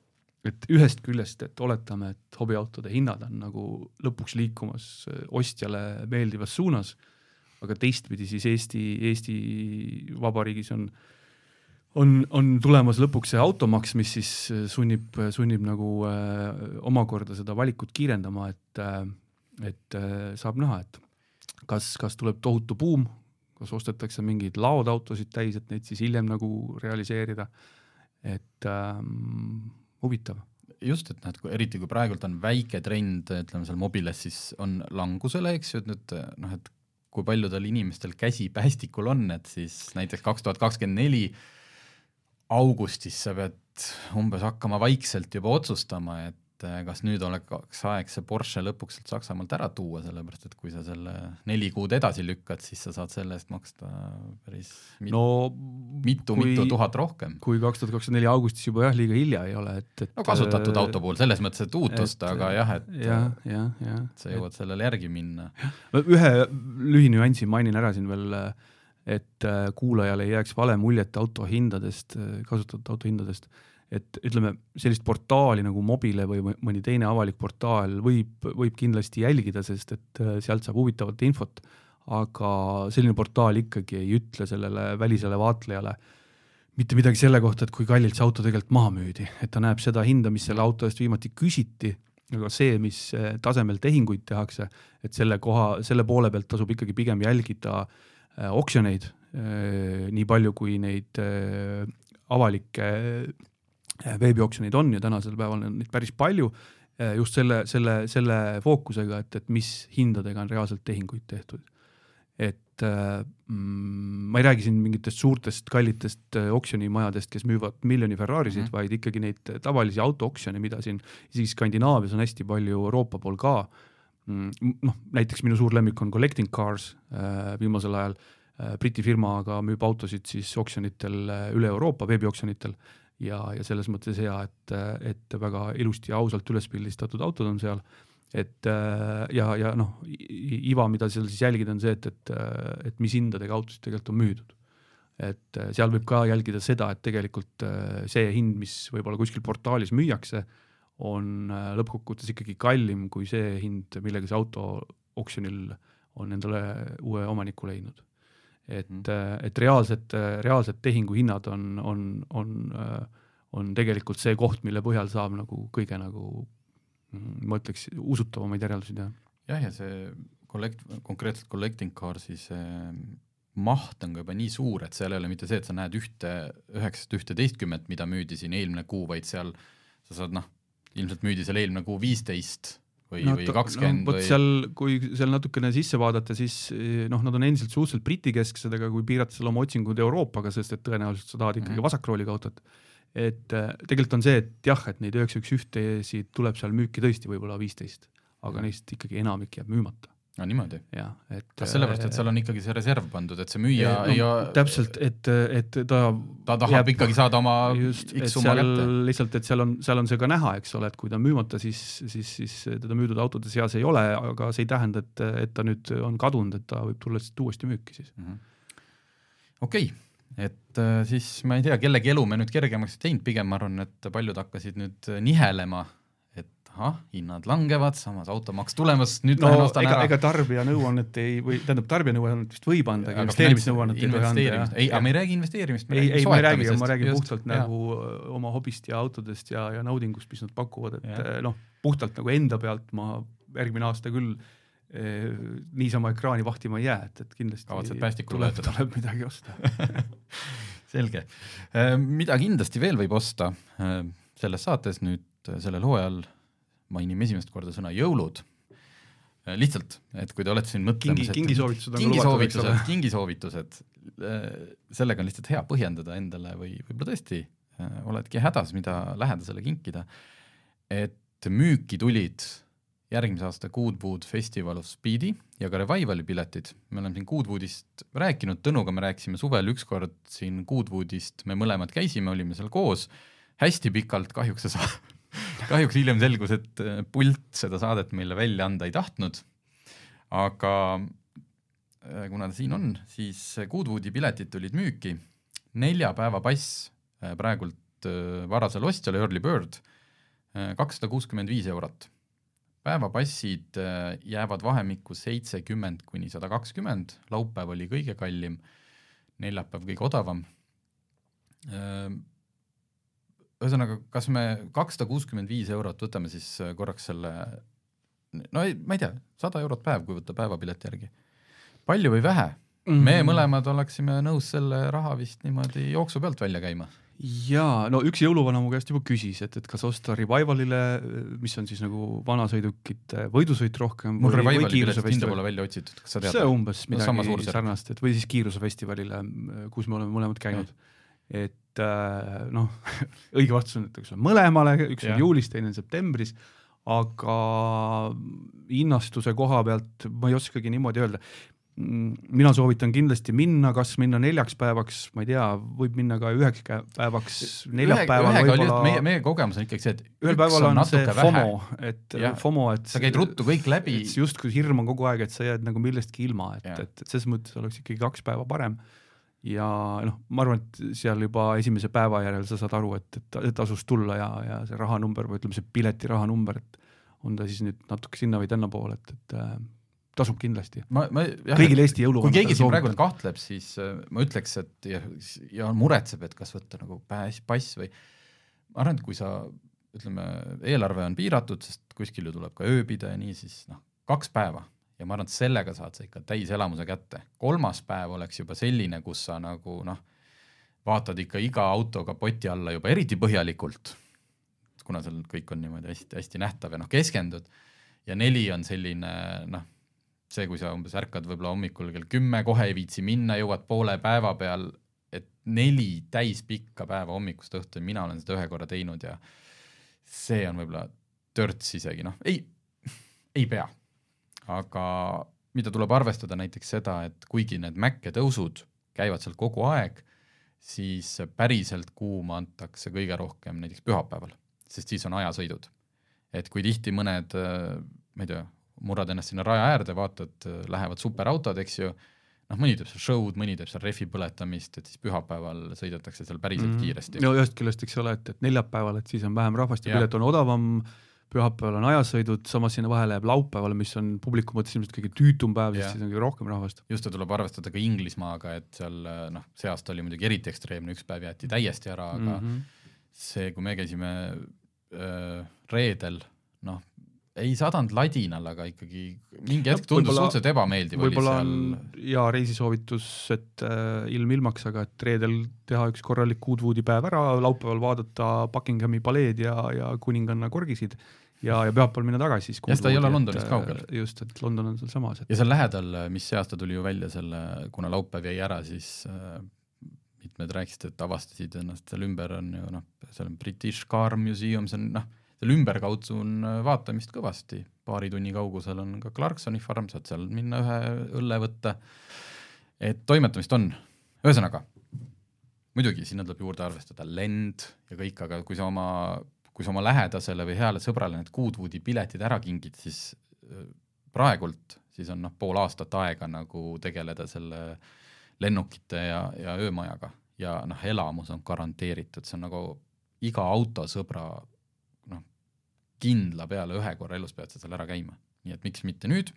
et ühest küljest, et oletame, et hobiautode hinnad on nagu lõpuks liikumas äh, ostjale meeldivas suunas, aga teistpidi siis Eesti, Eesti Vabariigis on, on, on tulemas lõpuks see automaks, mis siis äh, sunnib, sunnib nagu äh, omakorda seda valikut kiirendama, et äh,, et äh, saab näha, et kas, kas tuleb tohutu buum, kas ostetakse mingeid laod autosid täis, et neid siis hiljem nagu realiseerida. et ähm, huvitav. Just, et noh, et kui eriti kui praegult on väike trend, ütleme seal mobiles, siis on langusele, eks ju, et nüüd noh, et kui paljudel inimestel käsi päästikul on, et siis näiteks kaks tuhat kakskümmend neli augustis sa pead umbes hakkama vaikselt juba otsustama, et et eh, kas nüüd oleks aeg see Porsche lõpuks sealt Saksamaalt ära tuua, sellepärast et kui sa selle neli kuud edasi lükkad, siis sa saad selle eest maksta päris mit, no, mitu, mitu tuhat rohkem. kui kaks tuhat kakskümmend neli augustis juba jah, liiga hilja ei ole, et, et no kasutatud äh, auto puhul selles mõttes, et uut osta, aga jah, et ja, ja, ja, sa jõuad et, sellele järgi minna. ühe lühinüansi mainin ära siin veel, et äh, kuulajale ei jääks vale muljet auto hindadest, kasutatud auto hindadest et ütleme, sellist portaali nagu Mobile või mõni teine avalik portaal võib, võib kindlasti jälgida, sest et äh, sealt saab huvitavat infot, aga selline portaal ikkagi ei ütle sellele välisele vaatlejale mitte midagi selle kohta, et kui kallilt see auto tegelikult maha müüdi, et ta näeb seda hinda, mis selle auto eest viimati küsiti, aga see, mis äh, tasemel tehinguid tehakse, et selle koha, selle poole pealt tasub ikkagi pigem jälgida äh, oksjoneid nii palju, kui neid avalikke Äh, veebioksjoneid on ja tänasel päeval on neid päris palju, äh, just selle, selle, selle fookusega, et, et mis hindadega on reaalselt tehinguid tehtud. et äh, mm, ma ei räägi siin mingitest suurtest kallitest oksjonimajadest, kes müüvad miljoni Ferrarisid mm, -hmm. vaid ikkagi neid tavalisi autooksjone, mida siin isegi Skandinaavias on hästi palju, Euroopa pool ka. Mm, noh, näiteks minu suur lemmik on Collecting Cars viimasel ajal Briti firma, aga müüb autosid siis oksjonitel üle Euroopa, veebioksjonitel ja, ja selles mõttes hea, et, et väga ilusti ja ausalt üles pildistatud autod on seal. et ja, ja noh, iva, mida seal siis jälgida, on see, et, et, et mis hindadega autosid tegelikult on müüdud. et seal võib ka jälgida seda, et tegelikult see hind, mis võib-olla kuskil portaalis müüakse, on lõppkokkuvõttes ikkagi kallim kui see hind, millega see auto oksjonil on endale uue omaniku leidnud et mm., et reaalsed, reaalsed tehinguhinnad on, on, on, on tegelikult see koht, mille põhjal saab nagu kõige nagu mm, ma ütleks usutavamaid järeldusi teha. jah, ja see collect, konkreetselt collecting cars'i see maht on ka juba nii suur, et seal ei ole mitte see, et sa näed ühte, üheksast ühteteistkümmet, mida müüdi siin eelmine kuu, vaid seal sa saad noh, ilmselt müüdi seal eelmine kuu viisteist või no,, või kakskümmend no, või... seal, kui seal natukene sisse vaadata, siis noh, nad on endiselt suhteliselt Briti-kesksed, aga kui piirata seal oma otsingud Euroopaga, sest et tõenäoliselt sa tahad ikkagi mm vasakrooliga autot, et äh, tegelikult on see, et jah, et neid üheksa üks ühtesid tuleb seal müüki tõesti võib-olla viisteist, aga -hmm. neist ikkagi enamik jääb müümata. No niimoodi. jah, sellepärast, et seal on ikkagi see reserv pandud, et see müüja no, ei, täpselt, et, et ta ta tahab jääb- ikkagi saada oma just, X summa seal kätte. lihtsalt, et seal on, seal on see ka näha, eks ole, et kui ta on müümata, siis, siis, siis teda müüdud autode seas ei ole, aga see ei tähenda, et, et ta nüüd on kadunud, et ta võib tulla lihtsalt uuesti müüki siis. okei, et äh, siis ma ei tea, kellegi elu me nüüd kergemaks ei teinud, pigem ma arvan, et paljud hakkasid nüüd äh, nihelema, ahah, hinnad langevad, samas automaks tulemas, nüüd no lähen ostan ega, ära. ega tarbija nõuannet ei või tähendab, tarbija nõuannet vist võib anda, aga investeerimisnõuannet ei tohi anda, ei, aga me ei räägi investeerimist, ei, ei, ma ei räägi, ma räägin puhtalt jah. nagu öö, oma hobist ja autodest ja, ja naudingust, mis nad pakuvad, et öö, noh, puhtalt nagu enda pealt ma järgmine aasta küll eh, niisama ekraani vahtima ei jää, et, et kindlasti tuleb, tuleb midagi osta. selge. mida kindlasti veel võib osta äh, selles saates nüüd äh, sellel hooajal mainime esimest korda sõna jõulud. lihtsalt, et kui te olete siin mõtlemas, et kingisoovitused kingisoovitused,. kingisoovitused, sellega on lihtsalt hea põhjendada endale või võib-olla tõesti äh, oledki hädas, mida lähedasele kinkida. et müüki tulid järgmise aasta Goodwood Festival of Speedi ja ka Revivali piletid. me oleme siin Goodwoodist rääkinud, Tõnuga me rääkisime suvel ükskord siin Goodwoodist, me mõlemad käisime, olime seal koos hästi pikalt, kahjuks see sa-, kahjuks hiljem selgus, et äh, pult seda saadet meile välja anda ei tahtnud. aga äh, kuna ta siin on, siis Goodwoodi piletid tulid müüki, nelja päeva pass äh, praegult varasel ostjal Early Bird, kakssada kuuskümmend viis eurot. päevapassid jäävad vahemikku seitsekümmend kuni sada kakskümmend, laupäev oli kõige kallim, neljapäev kõige odavam. ühesõnaga, kas me kakssada kuuskümmend viis eurot võtame siis äh, korraks selle no ei, ma ei tea, sada eurot päev, kui võtta päevapileti järgi. palju või vähe? Mhm. me mõlemad oleksime nõus selle raha vist niimoodi jooksu pealt välja käima. jaa, no üks jõuluvana mu käest juba küsis, et, et kas osta Revivalile, mis on siis nagu vanasõidukite võidusõit rohkem mul Revivali piletist hinda pole. välja otsitud, kas sa tead see? umbes No sama midagi suurusjärk. sarnast, et või siis kiirusefestivalile, kus me oleme mõlemad käinud. Et äh, noh, õige vastus on, et eks ole mõlemale, üks Jah. on juulis, teine on septembris, aga hinnastuse koha pealt ma ei oskagi niimoodi öelda. mina soovitan kindlasti minna, kas minna neljaks päevaks, ma ei tea, võib minna ka üheks päevaks, neljapäeval võib-olla meie, meie kogemus on ikkagi see, et ühel päeval on, see natuke FOMO et Jah. FOMO, et sa käid ruttu kõik läbi justkui hirm on kogu aeg, et sa jääd nagu millestki ilma, et et, et selles mõttes oleks ikkagi kaks päeva parem. Ja noh, ma arvan, et seal juba esimese päeva järel sa saad aru, et, et tasus tulla ja, ja see rahanumber või ütleme, see pileti rahanumber, et on ta siis nüüd natuke sinna või tännapoole, et, et äh, tasub kindlasti. kõigil Eesti kui jõuluvanadel keegi siin praegu kahtleb, siis äh, ma ütleks, et ja, ja muretseb, et kas võtta nagu pass, pass või ma arvan, et kui sa ütleme, eelarve on piiratud, sest kuskil ju tuleb ka ööbida ja nii, siis noh, kaks päeva ja ma arvan, et sellega saad sa ikka täiselamuse kätte. kolmas päev oleks juba selline, kus sa nagu noh, vaatad ikka iga auto kapoti alla juba eriti põhjalikult, kuna seal kõik on niimoodi hästi-hästi nähtav ja noh, keskendud ja neli on selline noh, see, kui sa umbes ärkad võib-olla hommikul kell kümme, kohe ei viitsi minna, jõuad poole päeva peal, et neli täispikka päeva hommikust õhtuni, mina olen seda ühe korra teinud ja see on võib-olla törts isegi noh, ei, ei pea. Aga mida tuleb arvestada näiteks seda, et kuigi need Maci tõusud käivad seal kogu aeg, siis päriselt kuuma antakse kõige rohkem näiteks pühapäeval, sest siis on ajasõidud. et kui tihti mõned, ma ei tea, murrad ennast sinna raja äärde, vaatad, lähevad superautod, eks ju, noh, mõni teeb seal show'd, mõni teeb seal rehvi põletamist, et siis pühapäeval sõidetakse seal päriselt mm. kiiresti. no ühest küljest, eks ole, et, et neljapäeval, et siis on vähem rahvast ja Jah. pilet on odavam, pühapäeval on ajasõidud, samas sinna vahele jääb laupäeval, mis on publiku mõttes ilmselt kõige tüütum päev, sest siis on kõige rohkem rahvast. just, ja tuleb arvestada ka Inglismaaga, et seal noh, see aasta oli muidugi eriti ekstreemne, üks päev jäeti täiesti ära, aga mm. -hmm. see, kui me käisime öö, reedel, noh, ei sadanud ladinal, aga ikkagi mingi hetk tundus suhteliselt ebameeldiv võib-olla seal on hea reisisoovitus, et äh, ilm ilmaks, aga et reedel teha üks korralik Goodwoodi päev ära, laupäeval vaadata Buckinghami paleed ja, ja kuninganna korgisid ja, ja pühapäeval minna tagasi siis Ja seda ei ole Londonist et, kaugel. äh, just, et London on sealsamas, et ja seal lähedal, mis see aasta tuli ju välja selle, kuna laupäev jäi ära, siis äh, mitmed rääkisid, et avastasid ennast seal ümber on ju noh, seal on British Car Museum, see on noh, seal ümberkaudse on äh, vaatamist kõvasti, paari tunni kaugusel on ka Clarksoni farm, saad seal minna ühe õlle võtta, et toimetamist on, ühesõnaga, muidugi sinna tuleb juurde arvestada lend ja kõik, aga kui sa oma, kui sa oma lähedasele või heale sõbrale need Goodwoodi piletid ära kingid, siis äh, praegult, siis on noh, pool aastat aega nagu tegeleda selle lennukite ja, ja öömajaga. Ja noh, elamus on garanteeritud, see on nagu iga autosõbra kindla peale ühe korra elus pead sa seal ära käima, nii et miks mitte nüüd.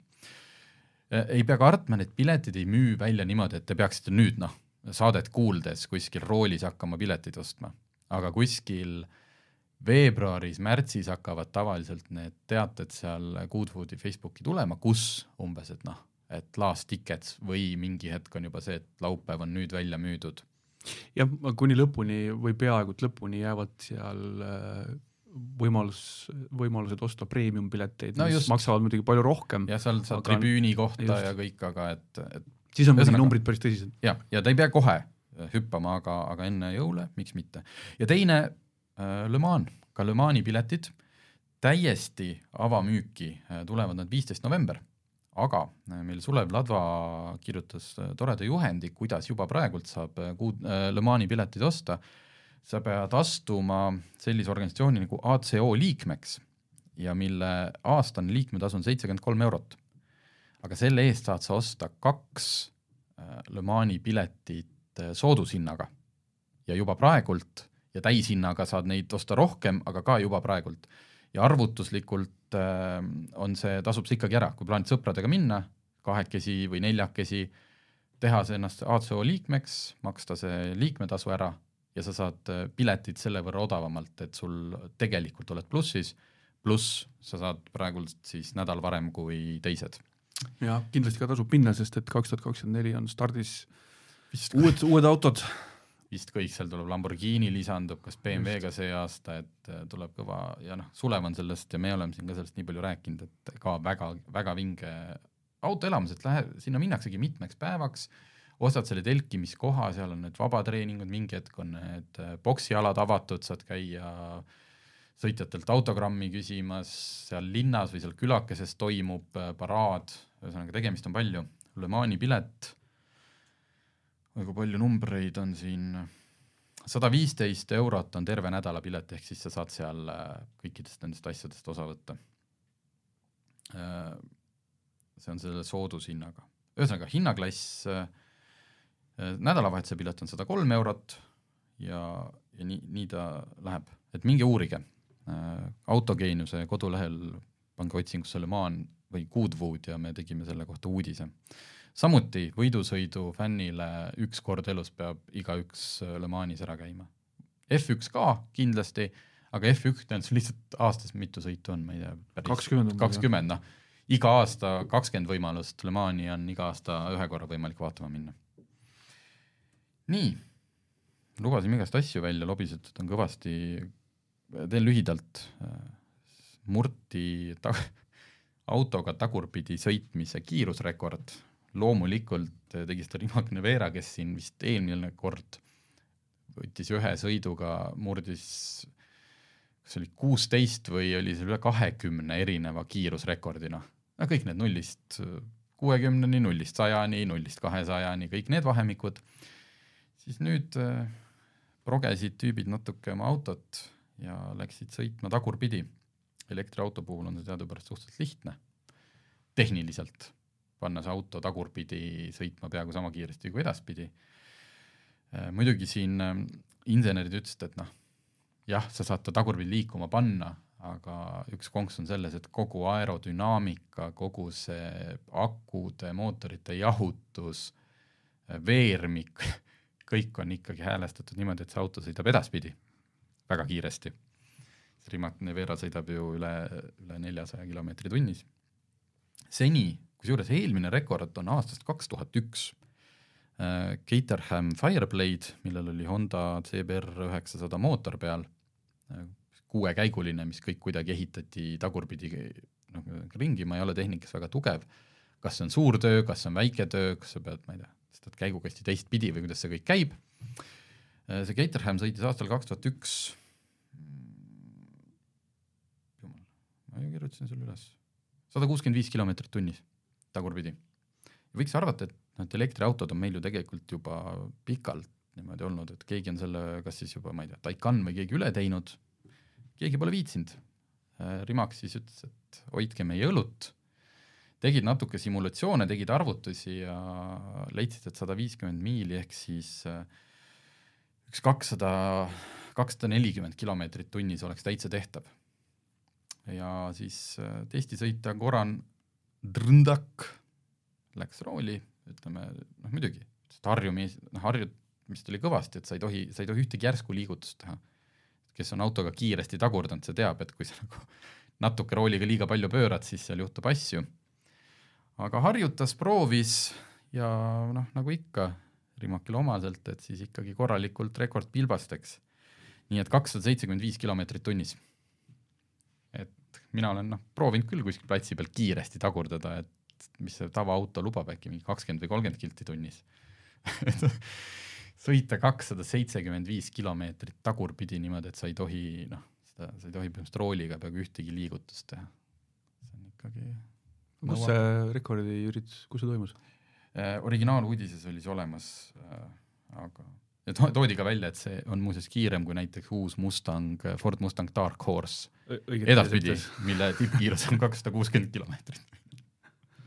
E, ei pea kartma, need piletid ei müü välja niimoodi, et te peaksite nüüd noh, saadet kuuldes kuskil roolis hakkama pileteid ostma, aga kuskil veebruaris-märtsis hakkavad tavaliselt need teated seal Goodwoodi Facebooki tulema, kus umbes, et noh, et last tickets või mingi hetk on juba see, et laupäev on nüüd välja müüdud. Jah, kuni lõpuni või peaaegu et lõpuni jäävad seal äh, võimalus, võimalused osta premium-pileteid no, mis just. maksavad muidugi palju rohkem. jah, seal saad tribüüni kohta just. ja kõik, aga et, et siis on muidugi numbrid päris tõsised. jah, ja ta ei pea kohe hüppama, aga, aga enne jõule, miks mitte. ja teine äh,, Le Mans, ka Le Mani piletid, täiesti avamüüki äh, tulevad nad viisteist november aga äh, meil Sulev Ladva kirjutas äh, toreda juhendi, kuidas juba praegult saab äh, kuud, Le Mani piletid osta. Sa pead astuma sellise organisatsiooni nagu ACO liikmeks ja mille aastane liikmetasu on seitsekümmend kolm eurot. aga selle eest saad sa osta kaks Le Mani piletit soodushinnaga. Ja juba praegult ja täishinnaga saad neid osta rohkem, aga ka juba praegult. Ja arvutuslikult äh, on see, tasub see ikkagi ära, kui plaanid sõpradega minna, kahekesi või neljakesi, teha see ennast ACO liikmeks, maksta see liikmetasu ära ja sa saad äh, piletid selle võrra odavamalt, et sul tegelikult oled plussis, pluss sa saad praegult siis nädal varem kui teised. jah, kindlasti ka tasub minna, sest et kaks tuhat kakskümmend neli on stardis Vist uued, uued autod. Vist kõik, seal tuleb Lamborghini lisandub, kas BMW-ga see aasta, et äh, tuleb kõva ja noh, Sulev on sellest ja me oleme siin ka sellest nii palju rääkinud, et ka väga, väga vinge autoelamus, et lähe, sinna minnaksegi mitmeks päevaks, ostad selle telkimiskoha, seal on need vabatreeningud, mingi hetk on need äh, poksialad avatud, saad käia sõitjatelt autogrammi küsimas, seal linnas või seal külakeses toimub äh, paraad, ühesõnaga tegemist on palju, Le Mani pilet kui palju numbreid on siin, sada viisteist eurot on terve nädala pilet, ehk siis sa saad seal äh, kõikidest nendest asjadest osa võtta. Äh, see on selle soodushinnaga, ühesõnaga hinnaklass, äh, nädalavahetuse pilet on sada kolm eurot ja, ja nii, nii ta läheb, et minge uurige. autogeeniuse kodulehel pange otsingusse Le Mans või Goodwood ja me tegime selle kohta uudise samuti võidusõidu fännile üks kord elus peab igaüks äh, Le Manis ära käima. F1 ka kindlasti, aga F1-del lihtsalt aastas mitu sõitu on, ma ei tea, kakskümmend, kakskümmend, noh, iga aasta kakskümmend võimalust Le Mani on iga aasta ühe korra võimalik vaatama minna. Nii, lubasin igast asju välja, lobisetud on kõvasti, teen lühidalt, murti ta-, autoga tagurpidi sõitmise kiirusrekord. Loomulikult tegi seda Rivo Gnevera, kes siin vist eelmine kord võttis ühe sõiduga, murdis kas oli kuusteist või oli seal üle kahekümne erineva kiirusrekordi, noh, no kõik need nullist kuuekümneni, nullist sajani, nullist kahesajani, kõik need vahemikud, siis nüüd äh, progesid tüübid natuke oma autot ja läksid sõitma tagurpidi. elektriauto puhul on see teadupärast suhteliselt lihtne, tehniliselt panna see auto tagurpidi sõitma peaaegu sama kiiresti kui edaspidi. Äh, muidugi siin äh, insenerid ütlesid, et noh, jah, sa saad ta tagurpidi liikuma panna, aga üks konks on selles, et kogu aerodünaamika, kogu see akude, mootorite jahutus, äh, veermik, kõik on ikkagi häälestatud niimoodi, et see auto sõidab edaspidi väga kiiresti. Rimac Nevera sõidab ju üle, üle neljasaja kilomeetri tunnis. seni kusjuures eelmine rekord on aastast kaks tuhat üks. Äh, Caterham Fireblade, millel oli Honda CBR üheksasada mootor peal, äh, kuuekäiguline, mis kõik kuidagi ehitati tagurpidi noh, ringi, ma ei ole tehnikas väga tugev, kas see on suur töö, kas see on väike töö, kas sa pead, ma ei tea, tõstad käigukasti teistpidi või kuidas see kõik käib, äh, see Caterham sõitis aastal kaks tuhat üks. Ma ju kirjutasin sulle üles, sada kuuskümmend viis kilomeetrit tunnis tagurpidi. võiks arvata, et noh, et elektriautod on meil ju tegelikult juba pikalt niimoodi olnud, et keegi on selle, kas siis juba, ma ei tea, Taycan või keegi üle teinud, keegi pole viitsinud. Rimax siis ütles, et hoidke meie õlut, tegid natuke simulatsioone, tegid arvutusi ja leidsid, et sada viiskümmend miili ehk siis äh, üks kakssada, kakssada nelikümmend kilomeetrit tunnis oleks täitsa tehtav. ja siis äh, testisõitja Goran Drndak läks rooli, ütleme noh muidugi, harjumis, noh harjud mis tuli kõvasti, et sa ei tohi, sa ei tohi ühtegi järsku liigutust teha. kes on autoga kiiresti tagurdanud, see teab, et kui sa nagu natuke rooliga liiga palju pöörad, siis seal juhtub asju. Aga harjutas, proovis ja noh, nagu ikka Rimakile omaselt, et siis ikkagi korralikult rekord pilbasteks. nii et kakssada seitsekümmend viis kilomeetrit tunnis. et mina olen noh, proovinud küll kuskil platsi peal kiiresti tagurdada, et mis see tavaauto lubab äkki mingi kakskümmend või kolmkümmend kilti tunnis sõita kakssada seitsekümmend viis kilomeetrit tagurpidi niimoodi, et sa ei tohi noh, seda, sa ei tohi põhimõtteliselt rooliga peaaegu ühtegi liigutust teha. see on ikkagi kus see rekordiüritus, kus see toimus äh,? originaaluudises oli see olemas äh,, aga ja to toodi ka välja, et see on muuseas kiirem kui näiteks uus Mustang, Ford Mustang Dark Horse edaspidi, mille tippkiirus on kakssada kuuskümmend kilomeetrit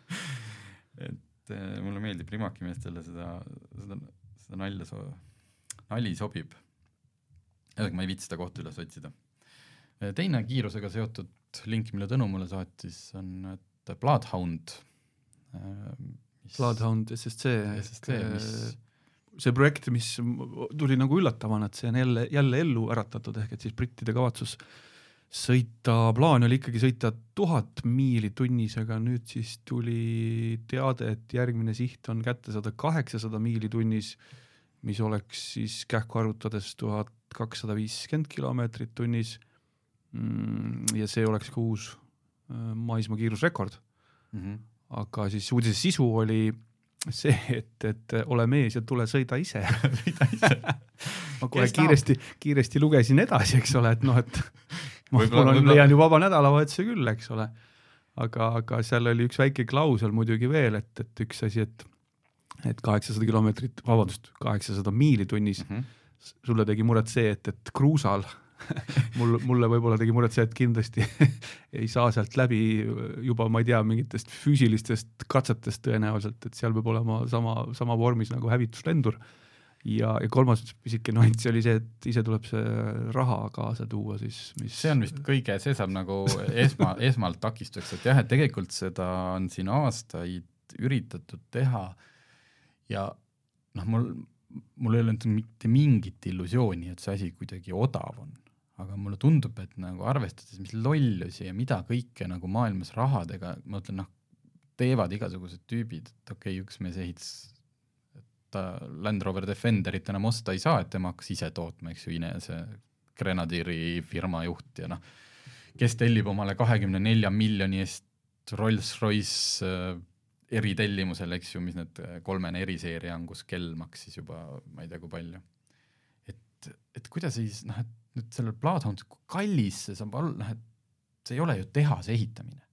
et äh, mulle meeldib Rimaki meestele seda, seda seda nalja so-, nali sobib. ühesõnaga, ma ei viitsi seda kohta üles otsida. teine kiirusega seotud link, mille Tõnu mulle saatis, on, et Bloodhound mis.... Bloodhound SSC, SSC, mis see projekt, mis tuli nagu üllatavana, et see on jälle, jälle ellu äratatud, ehk et siis brittide kavatsus sõita, plaan oli ikkagi sõita tuhat miili tunnis, aga nüüd siis tuli teade, et järgmine siht on kätte saada kaheksasada miili tunnis, mis oleks siis kähku arvutades tuhat kakssada viiskümmend kilomeetrit tunnis. Mm, ja see oleks ka uus äh, maismaa kiirusrekord mm. -hmm. aga siis uudise sisu oli see, et, et ole mees ja tule sõida ise sõida ise ma kohe kiiresti, kiiresti lugesin edasi, eks ole, et noh, et ma, mul on, leian ju vaba nädalavahetuse küll, eks ole. aga, aga seal oli üks väike klausel muidugi veel, et, et üks asi, et, et kaheksasada kilomeetrit, vabandust, kaheksasada miili tunnis mm. -hmm. sulle tegi muret see, et, et kruusal mul, mulle võib-olla tegi muret see, et kindlasti ei saa sealt läbi juba, ma ei tea, mingitest füüsilistest katsetest tõenäoliselt, et seal peab olema sama, sama vormis nagu hävituslendur ja, ja kolmas pisike nüanss oli see, et ise tuleb see raha kaasa tuua siis, mis see on vist kõige, see saab nagu esma, esmalt takistuseks, et jah, et tegelikult seda on siin aastaid üritatud teha ja noh, mul, mul ei olnud mitte mingit illusiooni, et see asi kuidagi odav on. Aga mulle tundub, et nagu arvestades, mis lollusi ja mida kõike nagu maailmas rahadega, ma mõtlen noh, teevad igasugused tüübid, et okei okay,, üks mees ehitas ta Land Rover Defenderit enam osta ei saa, et tema hakkas ise tootma, eks ju, Ine, see Grenadieri firma juht ja noh, kes tellib omale kahekümne nelja miljoni eest Rolls-Royce äh, eritellimusel, eks ju, mis need äh, kolmene eriseeria on, kus kell maksis juba ma ei tea kui palju. et, et kuidas siis noh, et nüüd sellel kui kallis see saab olla, noh et see ei ole ju tehase ehitamine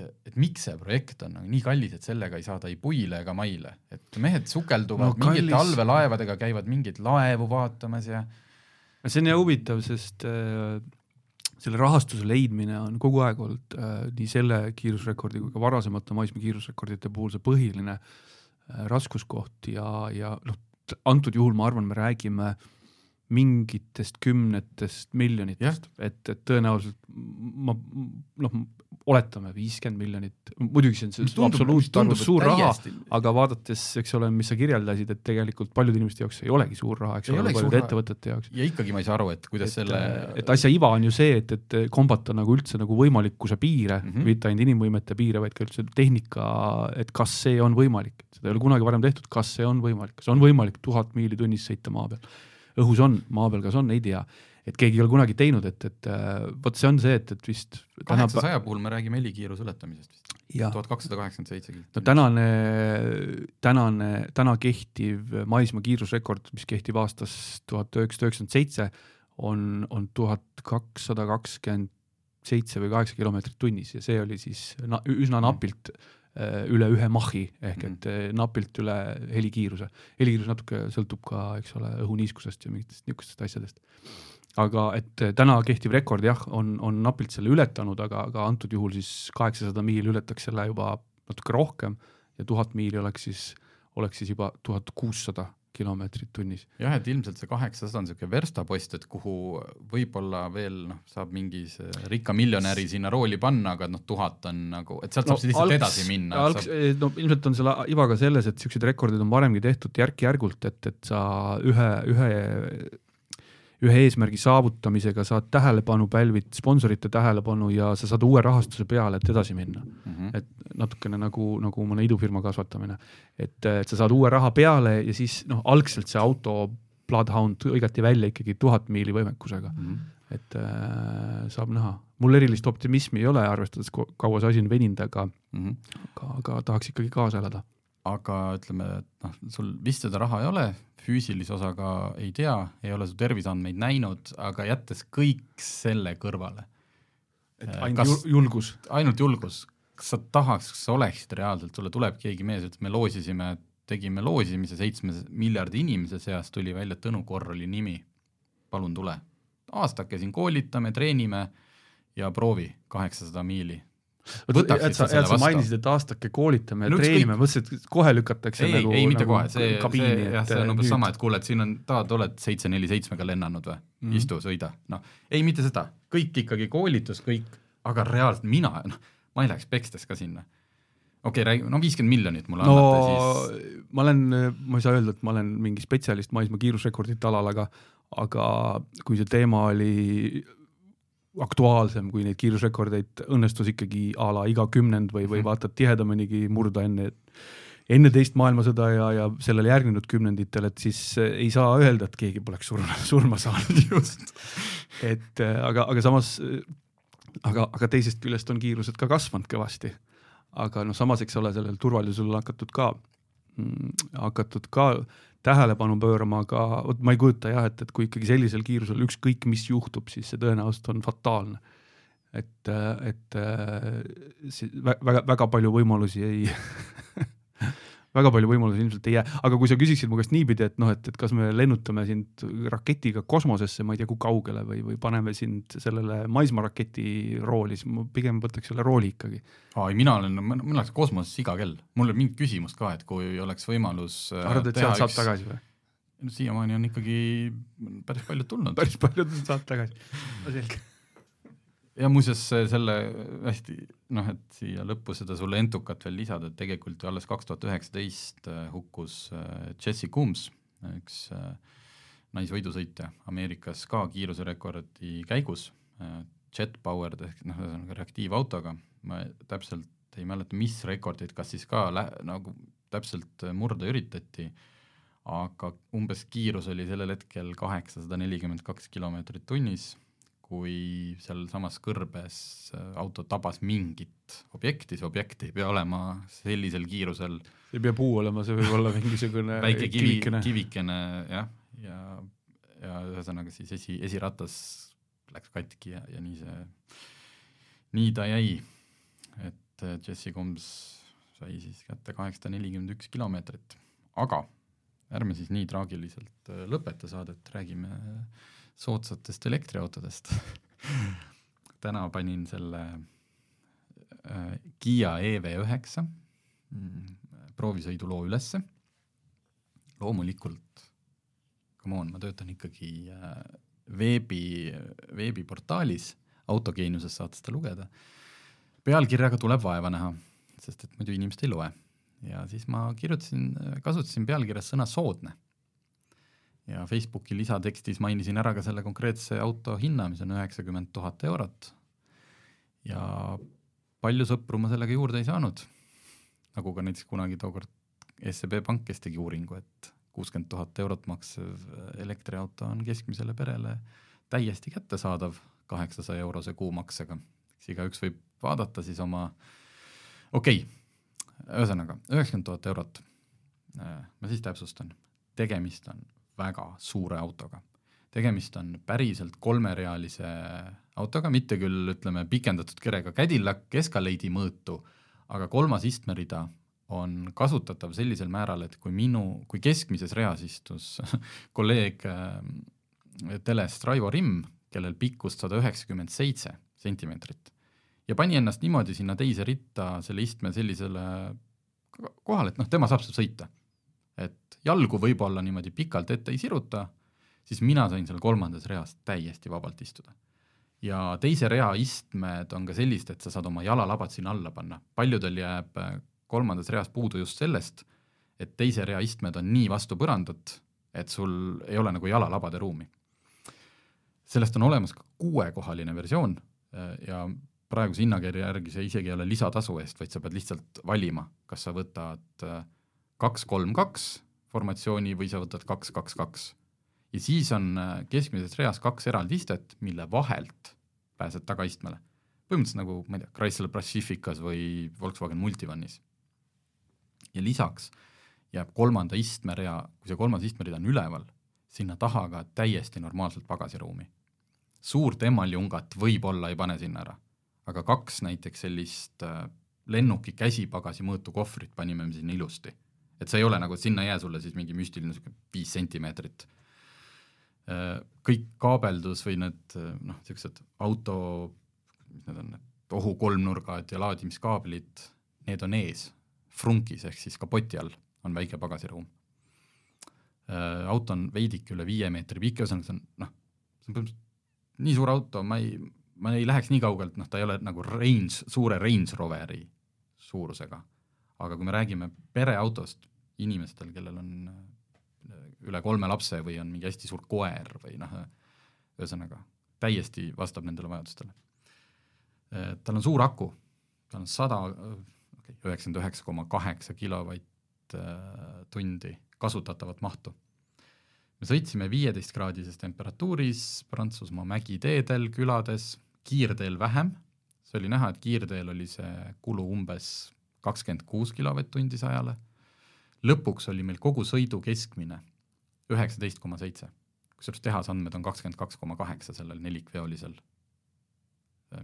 et, et miks see projekt on nagu nii kallis, et sellega ei saada ei puile ega maile, et mehed sukelduvad no, mingite kallis... allveelaevadega, käivad mingeid laevu vaatamas ja. see on jah huvitav, sest äh, selle rahastuse leidmine on kogu aeg olnud äh, nii selle kiirusrekordi kui ka varasemate maismaa kiirusrekordite puhul see põhiline äh, raskuskoht ja, ja noh, antud juhul ma arvan, me räägime mingitest kümnetest miljonitest, et, et tõenäoliselt ma noh, oletame viiskümmend miljonit, muidugi see on see absoluutarvus suur raha, aga vaadates, eks ole, mis sa kirjeldasid, et tegelikult paljude inimeste jaoks ei olegi suur raha, eks ole, paljude ettevõtete jaoks. ja ikkagi ma ei saa aru, et kuidas et, selle et asja iva on ju see, et, et kombata nagu üldse nagu võimalikkuse piire mm, -hmm. mitte ainult inimvõimete piire, vaid ka üldse tehnika, et kas see on võimalik, seda ei ole kunagi varem tehtud, kas see on võimalik, kas on võimalik tuhat miili tunnis sõita maa peal õhus on, maa peal kas on, ei tea. Et keegi ei ole kunagi teinud, et, et äh, vot see on see, et, et vist kaheksasaja puhul me räägime helikiiruse ületamisest vist, tuhat kakssada kaheksakümmend seitse kilti. no tänane, tänane, täna kehtiv maismaa kiirusrekord, mis kehtib aastast tuhat üheksasada üheksakümmend seitse, on, on tuhat kakssada kakskümmend seitse või kaheksa kilomeetrit tunnis ja see oli siis na üsna napilt üle ühe mahhi ehk et äh, napilt üle helikiiruse. helikiirus natuke sõltub ka, eks ole, õhuniiskusest ja mingitest niisugustest asjadest. aga et äh, täna kehtiv rekord jah, on, on napilt selle ületanud, aga, aga antud juhul siis kaheksasada miili ületaks selle juba natuke rohkem ja tuhat miili oleks siis, oleks siis juba tuhat kuussada kilomeetrit tunnis. jah, et ilmselt see kaheksasada on niisugune verstapost, et kuhu võib-olla veel noh, saab mingi see rikka miljonäri sinna rooli panna, aga noh, tuhat on nagu, et sealt no, saab lihtsalt algs, edasi minna. algs, saab... no ilmselt on selle iva ka selles, et niisuguseid rekordeid on varemgi tehtud järk-järgult, et, et sa ühe, ühe ühe eesmärgi saavutamisega saad tähelepanu, pälvid sponsorite tähelepanu ja sa saad uue rahastuse peale, et edasi minna mm. -hmm. et natukene nagu, nagu mõne idufirma kasvatamine. et, et sa saad uue raha peale ja siis noh, algselt see auto Bloodhound hõigati välja ikkagi tuhat miili võimekusega mm. -hmm. et äh, saab näha. mul erilist optimismi ei ole, arvestades kaua see asi on veninud, aga mm, -hmm. aga, aga tahaks ikkagi kaasa elada aga ütleme, et noh, sul vist seda raha ei ole, füüsilise osaga ei tea, ei ole su terviseandmeid näinud, aga jättes kõik selle kõrvale. et äh, ainult kas, julgus? ainult julgus, kas sa tahaks, kas sa oleksid reaalselt, sulle tuleb keegi mees, ütleb, me loosisime, tegime loosimise seitsme miljardi inimese seas, tuli välja Tõnu Korrali nimi, palun tule. aastake siin koolitame, treenime ja proovi kaheksasada miili et sa, sa mainisid, et aastake koolitame ja no, treenime, mõtlesin, et kohe lükatakse ei, nagu ei mitte nagu kohe, see, see jah, see on umbes sama, et kuule, et siin on, tahad, oled seitse neli seitsmega lennanud või? Mm, -hmm. istu, sõida, noh, ei mitte seda, kõik ikkagi koolitus, kõik, aga reaalselt mina, noh, ma ei läheks pekstes ka sinna. Okei okay,, räägi, no viiskümmend miljonit mulle no, annate, siis ma olen, ma ei saa öelda, et ma olen mingi spetsialist maismaa kiirusrekordite alal, aga aga kui see teema oli aktuaalsem, kui neid kiirusrekordeid õnnestus ikkagi a la iga kümnend või, või mhm. vaata tihedamanigi murda enne, enne teist maailmasõda ja, ja sellele järgnenud kümnenditel, et siis ei saa öelda, et keegi poleks surma, surma saanud just. et aga, aga samas, aga, aga teisest küljest on kiirused ka kasvanud kõvasti. aga noh, samas, eks ole, sellel turvalisusel on hakatud ka, hakatud ka tähelepanu pöörama, aga vot ma ei kujuta jah, et, et kui ikkagi sellisel kiirusel ükskõik mis juhtub, siis see tõenäoliselt on fataalne. et, et väga, väga palju võimalusi ei väga palju võimalusi ilmselt ei jää, aga kui sa küsiksid mu käest niipidi, et noh, et, et kas me lennutame sind raketiga kosmosesse, ma ei tea, kui kaugele või, või paneme sind sellele maismaaraketi rooli, siis ma pigem võtaks selle rooli ikkagi. ei, mina olen, ma läheks kosmosesse iga kell, mul ei ole mingit küsimust ka, et kui oleks võimalus äh, arvad, et sealt saab üks... tagasi või? no siiamaani on ikkagi päris paljud tulnud. päris paljud saavad tagasi, no selge ja muuseas selle hästi noh, et siia lõppu seda sulle entukat veel lisada, et tegelikult ju alles kaks tuhat üheksateist äh, hukkus äh, Jesse Coombs, üks äh, naisvõidusõitja Ameerikas ka kiiruserekordi käigus, jet powered ehk noh, ühesõnaga reaktiivautoga, ma täpselt ei mäleta, mis rekordit, kas siis ka lä-, nagu täpselt murda üritati, aga umbes kiirus oli sellel hetkel kaheksasada nelikümmend kaks kilomeetrit tunnis kui sealsamas kõrbes äh, auto tabas mingit objekti, see objekt ei pea olema sellisel kiirusel. ei pea puu olema, see võib olla mingisugune väike kivi, kivikene, kivikene jah, ja, ja ühesõnaga siis esi, esiratas läks katki ja, ja nii see, nii ta jäi. et äh, Jesse Combs sai siis kätte kaheksasada nelikümmend üks kilomeetrit, aga ärme siis nii traagiliselt äh, lõpeta saadet, räägime äh, soodsatest elektriautodest täna panin selle äh, Kiia EV9 mm, proovisõiduloo ülesse. loomulikult, come on, ma töötan ikkagi äh, veebi, veebiportaalis, autogeeniuses saate seda lugeda. pealkirjaga tuleb vaeva näha, sest et muidu inimesed ei loe. ja siis ma kirjutasin, kasutasin pealkirjas sõna soodne ja Facebooki lisatekstis mainisin ära ka selle konkreetse auto hinna, mis on üheksakümmend tuhat eurot. ja palju sõpru ma sellega juurde ei saanud, nagu ka näiteks kunagi tookord SEB Pank, kes tegi uuringu, et kuuskümmend tuhat eurot maksev elektriauto on keskmisele perele täiesti kättesaadav kaheksasaja eurose kuumaksega. eks igaüks võib vaadata siis oma, okei okay., ühesõnaga üheksakümmend tuhat eurot. ma siis täpsustan, tegemist on väga suure autoga. tegemist on päriselt kolmerealise autoga, mitte küll ütleme pikendatud kerega Cadillac Escalade'i mõõtu, aga kolmas istmerida on kasutatav sellisel määral, et kui minu, kui keskmises reas istus kolleeg äh, teles Raivo Rimm, kellel pikkust sada üheksakümmend seitse sentimeetrit ja pani ennast niimoodi sinna teise ritta selle istme sellisele kohale, et noh, tema saab seal sõita. Et jalgu võib-olla niimoodi pikalt ette ei siruta, siis mina sain seal kolmandas reas täiesti vabalt istuda. ja teise rea istmed on ka sellised, et sa saad oma jalalabad sinna alla panna, paljudel jääb kolmandas reas puudu just sellest, et teise rea istmed on nii vastu põrandat, et sul ei ole nagu jalalabade ruumi. sellest on olemas ka kuuekohaline versioon ja praeguse hinnakirja järgi see isegi ei ole lisatasu eest, vaid sa pead lihtsalt valima, kas sa võtad äh, kaks, kolm, kaks formatsiooni või sa võtad kaks, kaks, kaks. ja siis on äh, keskmises reas kaks eraldi istet, mille vahelt pääsed tagaistmele. põhimõtteliselt nagu, ma ei tea, Chrysler Pacificas või Volkswagen Multivanis. ja lisaks jääb kolmanda istmerea, kui see kolmas istmerida on üleval, sinna taha ka täiesti normaalselt pagasiruumi. suurt emaljungat võib-olla ei pane sinna ära aga kaks näiteks sellist äh, lennuki käsipagasi mõõtu kohvrit panime me sinna ilusti. Et see ei ole nagu, et sinna ei jää sulle siis mingi müstiline sihuke viis sentimeetrit. Kõik kaabeldus või need noh, niisugused auto, mis need on, need ohukolmnurgad ja laadimiskaablid, need on ees, frunkis ehk siis kapoti all on väike pagasiruum. auto on veidike üle viie meetri pikk, ühesõnaga see on noh, see on põhimõtteliselt nii suur auto, ma ei, ma ei läheks nii kaugelt, noh, ta ei ole nagu range, suure Range Roveri suurusega. Aga kui me räägime pereautost, inimestel, kellel on äh, üle kolme lapse või on mingi hästi suur koer või noh, ühesõnaga täiesti vastab nendele vajadustele. Äh, tal on suur aku, tal on sada, üheksakümmend üheksa koma kaheksa kilovatt-tundi kasutatavat mahtu me sõitsime viieteistkraadises temperatuuris Prantsusmaa mägiteedel, külades, kiirteel vähem, see oli näha, et kiirteel oli see kulu umbes kakskümmend kuus kilovatt-tundi sajale, lõpuks oli meil kogu sõidu keskmine üheksateist koma seitse, kusjuures tehasandmed on kakskümmend kaks koma kaheksa sellel nelikveolisel,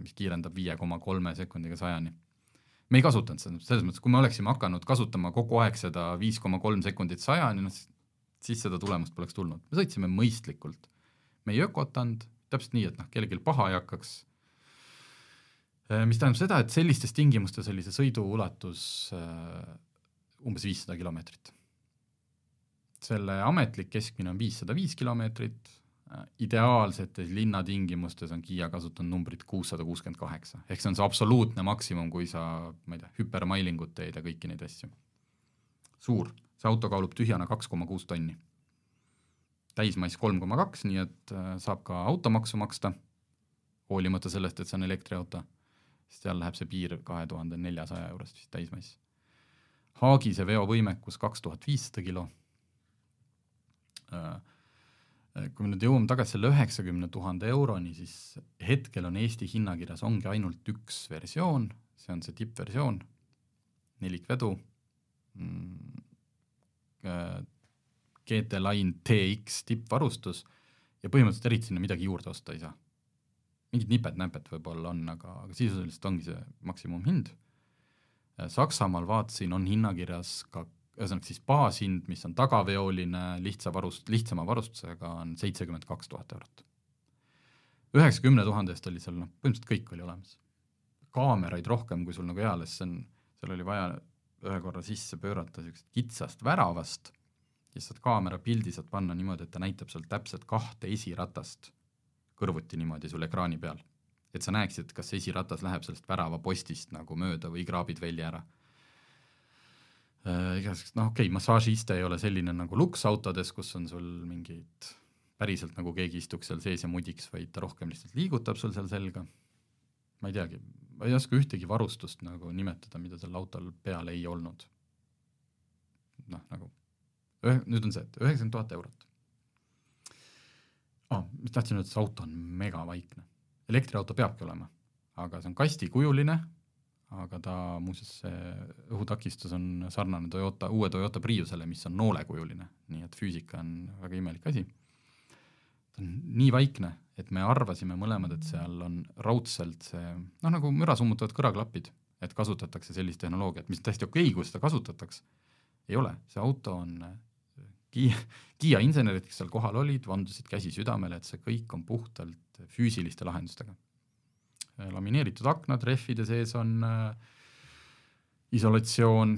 mis kiirendab viie koma kolme sekundiga sajani. me ei kasutanud seda, selles mõttes, kui me oleksime hakanud kasutama kogu aeg seda viis koma kolm sekundit sajani, noh siis seda tulemust poleks tulnud, me sõitsime mõistlikult. me ei ökotanud, täpselt nii, et noh, kellelgi paha ei hakkaks Äh, mis tähendab seda, et sellistes tingimustes oli see sõidu ulatus äh, umbes viissada kilomeetrit. selle ametlik keskmine on viissada viis kilomeetrit, äh, ideaalsetes linnatingimustes on Kiia kasutanud numbrit kuussada kuuskümmend kaheksa, ehk see on see absoluutne maksimum, kui sa, ma ei tea, hüpermailingut teed ja kõiki neid asju. suur, see auto kaalub tühjana kaks koma kuus tonni. täismass kolm koma kaks, nii et saab ka automaksu maksta, hoolimata sellest, et see on elektriauto seal läheb see piir kahe tuhande neljasaja eurost vist täismass. Haagise veovõimekus kaks tuhat viissada kilo. Äh, kui me nüüd jõuame tagasi selle üheksakümne tuhande euroni, siis hetkel on Eesti hinnakirjas ongi ainult üks versioon, see on see tippversioon, nelikvedu mm,, äh, GT Line TX tippvarustus. Ja põhimõtteliselt eriti sinna midagi juurde osta ei saa mingid nipet-näpet võib-olla on, aga, aga sisuliselt ongi see maksimumhind. Saksamaal vaatasin, on hinnakirjas ka ühesõnaga siis baashind, mis on tagaveoline, lihtsa varust-, lihtsama varustusega, on seitsekümmend kaks tuhat eurot. üheksakümne tuhande eest oli seal noh, põhimõtteliselt kõik oli olemas. kaameraid rohkem, kui sul nagu eales, on, seal oli vaja ühe korra sisse pöörata niisugusest kitsast väravast ja saad kaamera pildi saad panna niimoodi, et ta näitab seal täpselt kahte esiratast kõrvuti niimoodi sul ekraani peal. et sa näeksid, kas see esiratas läheb sellest väravapostist nagu mööda või kraabid välja ära äh,. igasugused, noh okei okay,, massaažiiste ei ole selline nagu luksautodes, kus on sul mingid päriselt nagu keegi istuks seal sees ja mudiks, vaid ta rohkem lihtsalt liigutab sul seal selga. ma ei teagi, ma ei oska ühtegi varustust nagu nimetada, mida sel autol peal ei olnud. noh, nagu nüüd on see, et üheksakümmend tuhat eurot oh,, mis tahtsin öelda, see auto on megavaikne. elektriauto peabki olema, aga see on kastikujuline, aga ta muuseas, see õhutakistus on sarnane Toyota, uue Toyota Priusele, mis on noolekujuline, nii et füüsika on väga imelik asi. ta on nii vaikne, et me arvasime mõlemad, et seal on raudselt see noh, nagu müra summutavad kõrvaklapid, et kasutatakse sellist tehnoloogiat, mis on täiesti okei okay,, kui seda kasutatakse. ei ole, see auto on Kiia, Kiia insenerid, kes seal kohal olid, vandusid käsi südamele, et see kõik on puhtalt füüsiliste lahendustega. lamineeritud aknad, rehvide sees on äh, isolatsioon,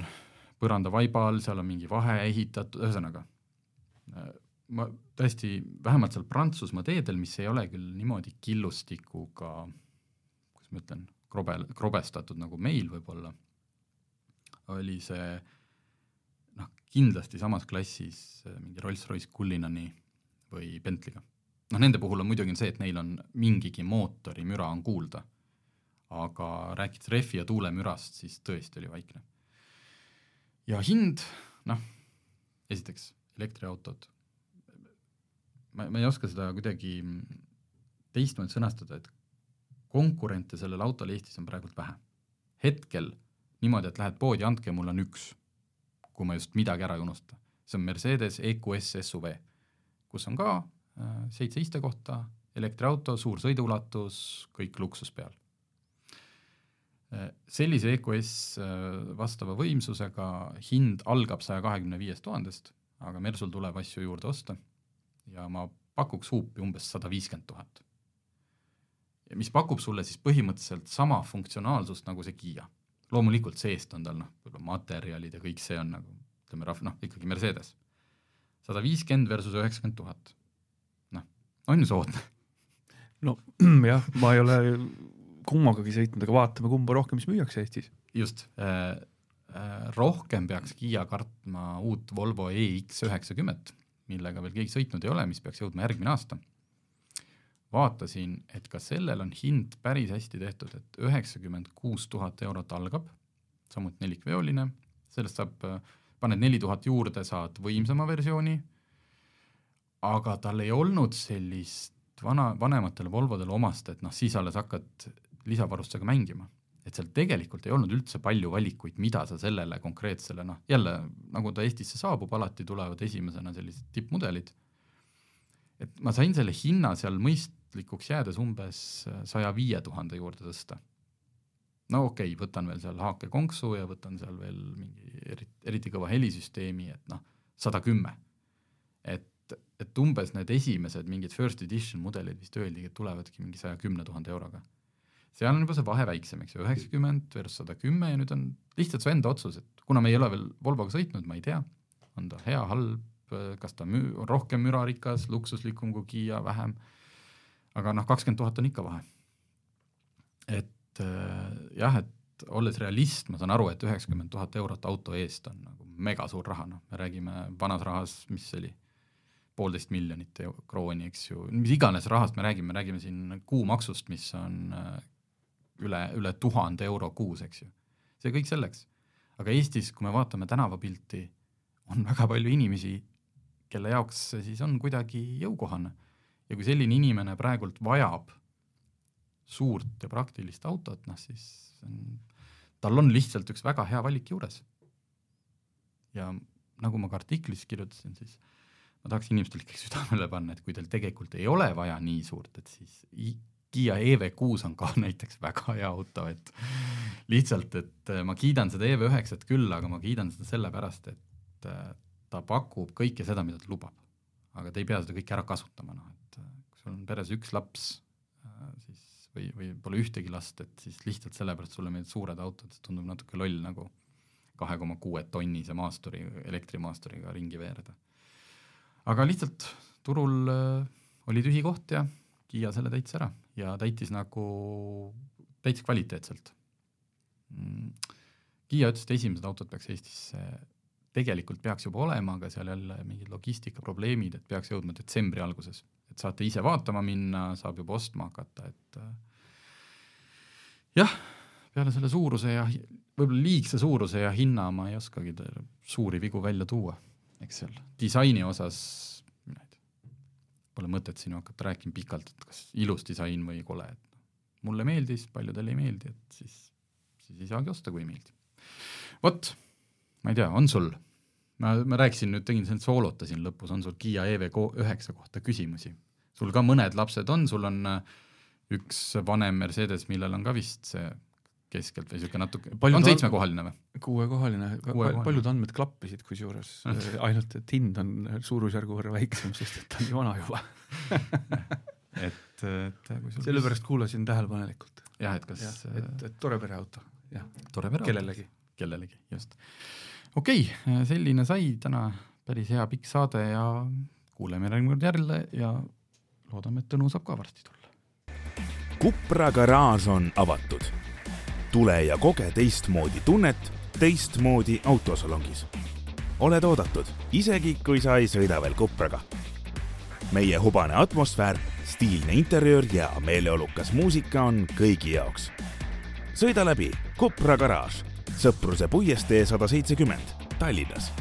põrandavaiba all, seal on mingi vahe ehitatud, ühesõnaga äh, ma tõesti, vähemalt seal Prantsusmaa teedel, mis ei ole küll niimoodi killustikuga, kuidas ma ütlen, krobe, krobestatud nagu meil võib-olla, oli see noh, kindlasti samas klassis mingi Rolls-Royce Cullinani või Bentley'ga. noh, nende puhul on muidugi see, et neil on mingigi mootorimüra on kuulda, aga rääkides rehvi ja tuulemürast, siis tõesti oli vaikne. ja hind, noh, esiteks elektriautod ma, ma ei oska seda kuidagi teistmoodi sõnastada, et konkurente sellel autol Eestis on praegult vähe. hetkel niimoodi, et lähed poodi, andke, mul on üks, kui ma just midagi ära ei unusta. see on Mercedes EQS SUV, kus on ka äh, seitse istekohta, elektriauto, suur sõiduulatus, kõik luksus peal äh,. sellise EQS äh, vastava võimsusega hind algab saja kahekümne viiest tuhandest, aga Mersul tuleb asju juurde osta ja ma pakuks huupi umbes sada viiskümmend tuhat. mis pakub sulle siis põhimõtteliselt sama funktsionaalsust nagu see Kiia. Loomulikult seest on tal noh, võib-olla materjalid ja kõik see on nagu ütleme rahv-, noh ikkagi Mercedes. sada viiskümmend versus üheksakümmend tuhat. noh, on ju soodne? no jah, ma ei ole kummagagi sõitnud, aga vaatame, kumba rohkem siis müüakse Eestis. just äh,, äh, rohkem peaks Kiia kartma uut Volvo EX üheksakümmet millega veel keegi sõitnud ei ole, mis peaks jõudma järgmine aasta. Vaatasin, et ka sellel on hind päris hästi tehtud, et üheksakümmend kuus tuhat eurot algab, samuti nelikveoline, sellest saab, paned neli tuhat juurde, saad võimsama versiooni, aga tal ei olnud sellist vana, vanematele Volvodele omast, et noh, siis alles hakkad lisavarustusega mängima. Et seal tegelikult ei olnud üldse palju valikuid, mida sa sellele konkreetsele noh, jälle nagu ta Eestisse saabub, alati tulevad esimesena sellised tippmudelid. et ma sain selle hinna seal mõistlikuks jäädes umbes saja viie tuhande juurde tõsta. no okei okay,, võtan veel seal haakekonksu ja võtan seal veel mingi eriti, eriti kõva helisüsteemi, et noh, sada kümme. et, et umbes need esimesed mingid first edition mudelid vist öeldigi, et tulevadki mingi saja kümne tuhande euroga seal on juba see vahe väiksem, eks ju, üheksakümmend versus sada kümme ja nüüd on lihtsalt su enda otsus, et kuna me ei ole veel Volvoga sõitnud, ma ei tea, on ta hea, halb, kas ta müü-, on rohkem mürarikas, luksuslikum kui Kiia, vähem, aga noh, kakskümmend tuhat on ikka vahe. et äh, jah, et olles realist, ma saan aru, et üheksakümmend tuhat eurot auto eest on nagu mega suur raha, noh, me räägime vanas rahas, mis see oli, poolteist miljonit krooni, eks ju, mis iganes rahast me räägime, me räägime siin kuumaksust, mis on äh, üle, üle tuhande euro kuus, eks ju. see kõik selleks. aga Eestis, kui me vaatame tänavapilti, on väga palju inimesi, kelle jaoks see siis on kuidagi jõukohane. Ja kui selline inimene praegult vajab suurt ja praktilist autot, noh siis on, tal on lihtsalt üks väga hea valik juures. ja nagu ma ka artiklis kirjutasin, siis ma tahaks inimestele ikkagi südamele panna, et kui teil tegelikult ei ole vaja nii suurt, et siis Kiia EV6 on ka näiteks väga hea auto, et lihtsalt, et äh, ma kiidan seda EV9-t küll, aga ma kiidan seda sellepärast, et äh, ta pakub kõike seda, mida ta lubab. aga te ei pea seda kõike ära kasutama, noh et sul on peres üks laps, siis või, või pole ühtegi last, et siis lihtsalt sellepärast sulle meeldivad suured autod, see tundub natuke loll nagu kahe koma kuue tonnise maasturi, elektrimaasturiga ringi veereda. aga lihtsalt turul oli tühi koht ja Kiia selle täitis ära ja täitis nagu, täitis kvaliteetselt. Mm. Kiia ütles, et esimesed autod peaks Eestisse, tegelikult peaks juba olema, aga seal jälle mingid logistikaprobleemid, et peaks jõudma detsembri alguses, et saate ise vaatama minna, saab juba ostma hakata, et äh, jah, peale selle suuruse ja võib-olla liigse suuruse ja hinna ma ei oskagi suuri vigu välja tuua, eks seal disaini osas pole mõtet siin hakata rääkima pikalt, et kas ilus disain või kole, et mulle meeldis, paljudele ei meeldi, et siis, siis ei saagi osta, kui ei meeldi. vot, ma ei tea, on sul, ma, ma rääkisin nüüd, tegin siin soolotasin lõpus, on sul Kiia EV9 kohta küsimusi? sul ka mõned lapsed on, sul on äh, üks vanem Mercedes, millel on ka vist see keskelt või niisugune natuke, on seitsmekohaline või? kuuekohaline, paljud andmed klappisid kusjuures, ainult et hind on suurusjärgu võrra väiksem, sest et ta on nii vana juba. et, et kui sul sellepärast kuulasin tähelepanelikult. jah, et kas äh, et, et tore pereauto, jah, tore pere kellelegi. kellelegi, just. Okei okay,, selline sai täna päris hea pikk saade ja kuuleme järgmine kord jälle ja loodame, et Tõnu saab ka varsti tulla. Kupra garaaž on avatud. tule ja koge teistmoodi tunnet teistmoodi autosalongis. oled oodatud, isegi kui sa ei sõida veel Kupraga. meie hubane atmosfäär, stiilne interjöör ja meeleolukas muusika on kõigi jaoks. sõida läbi Kupra garaaž, Sõpruse puiestee sada seitsekümmend, Tallinnas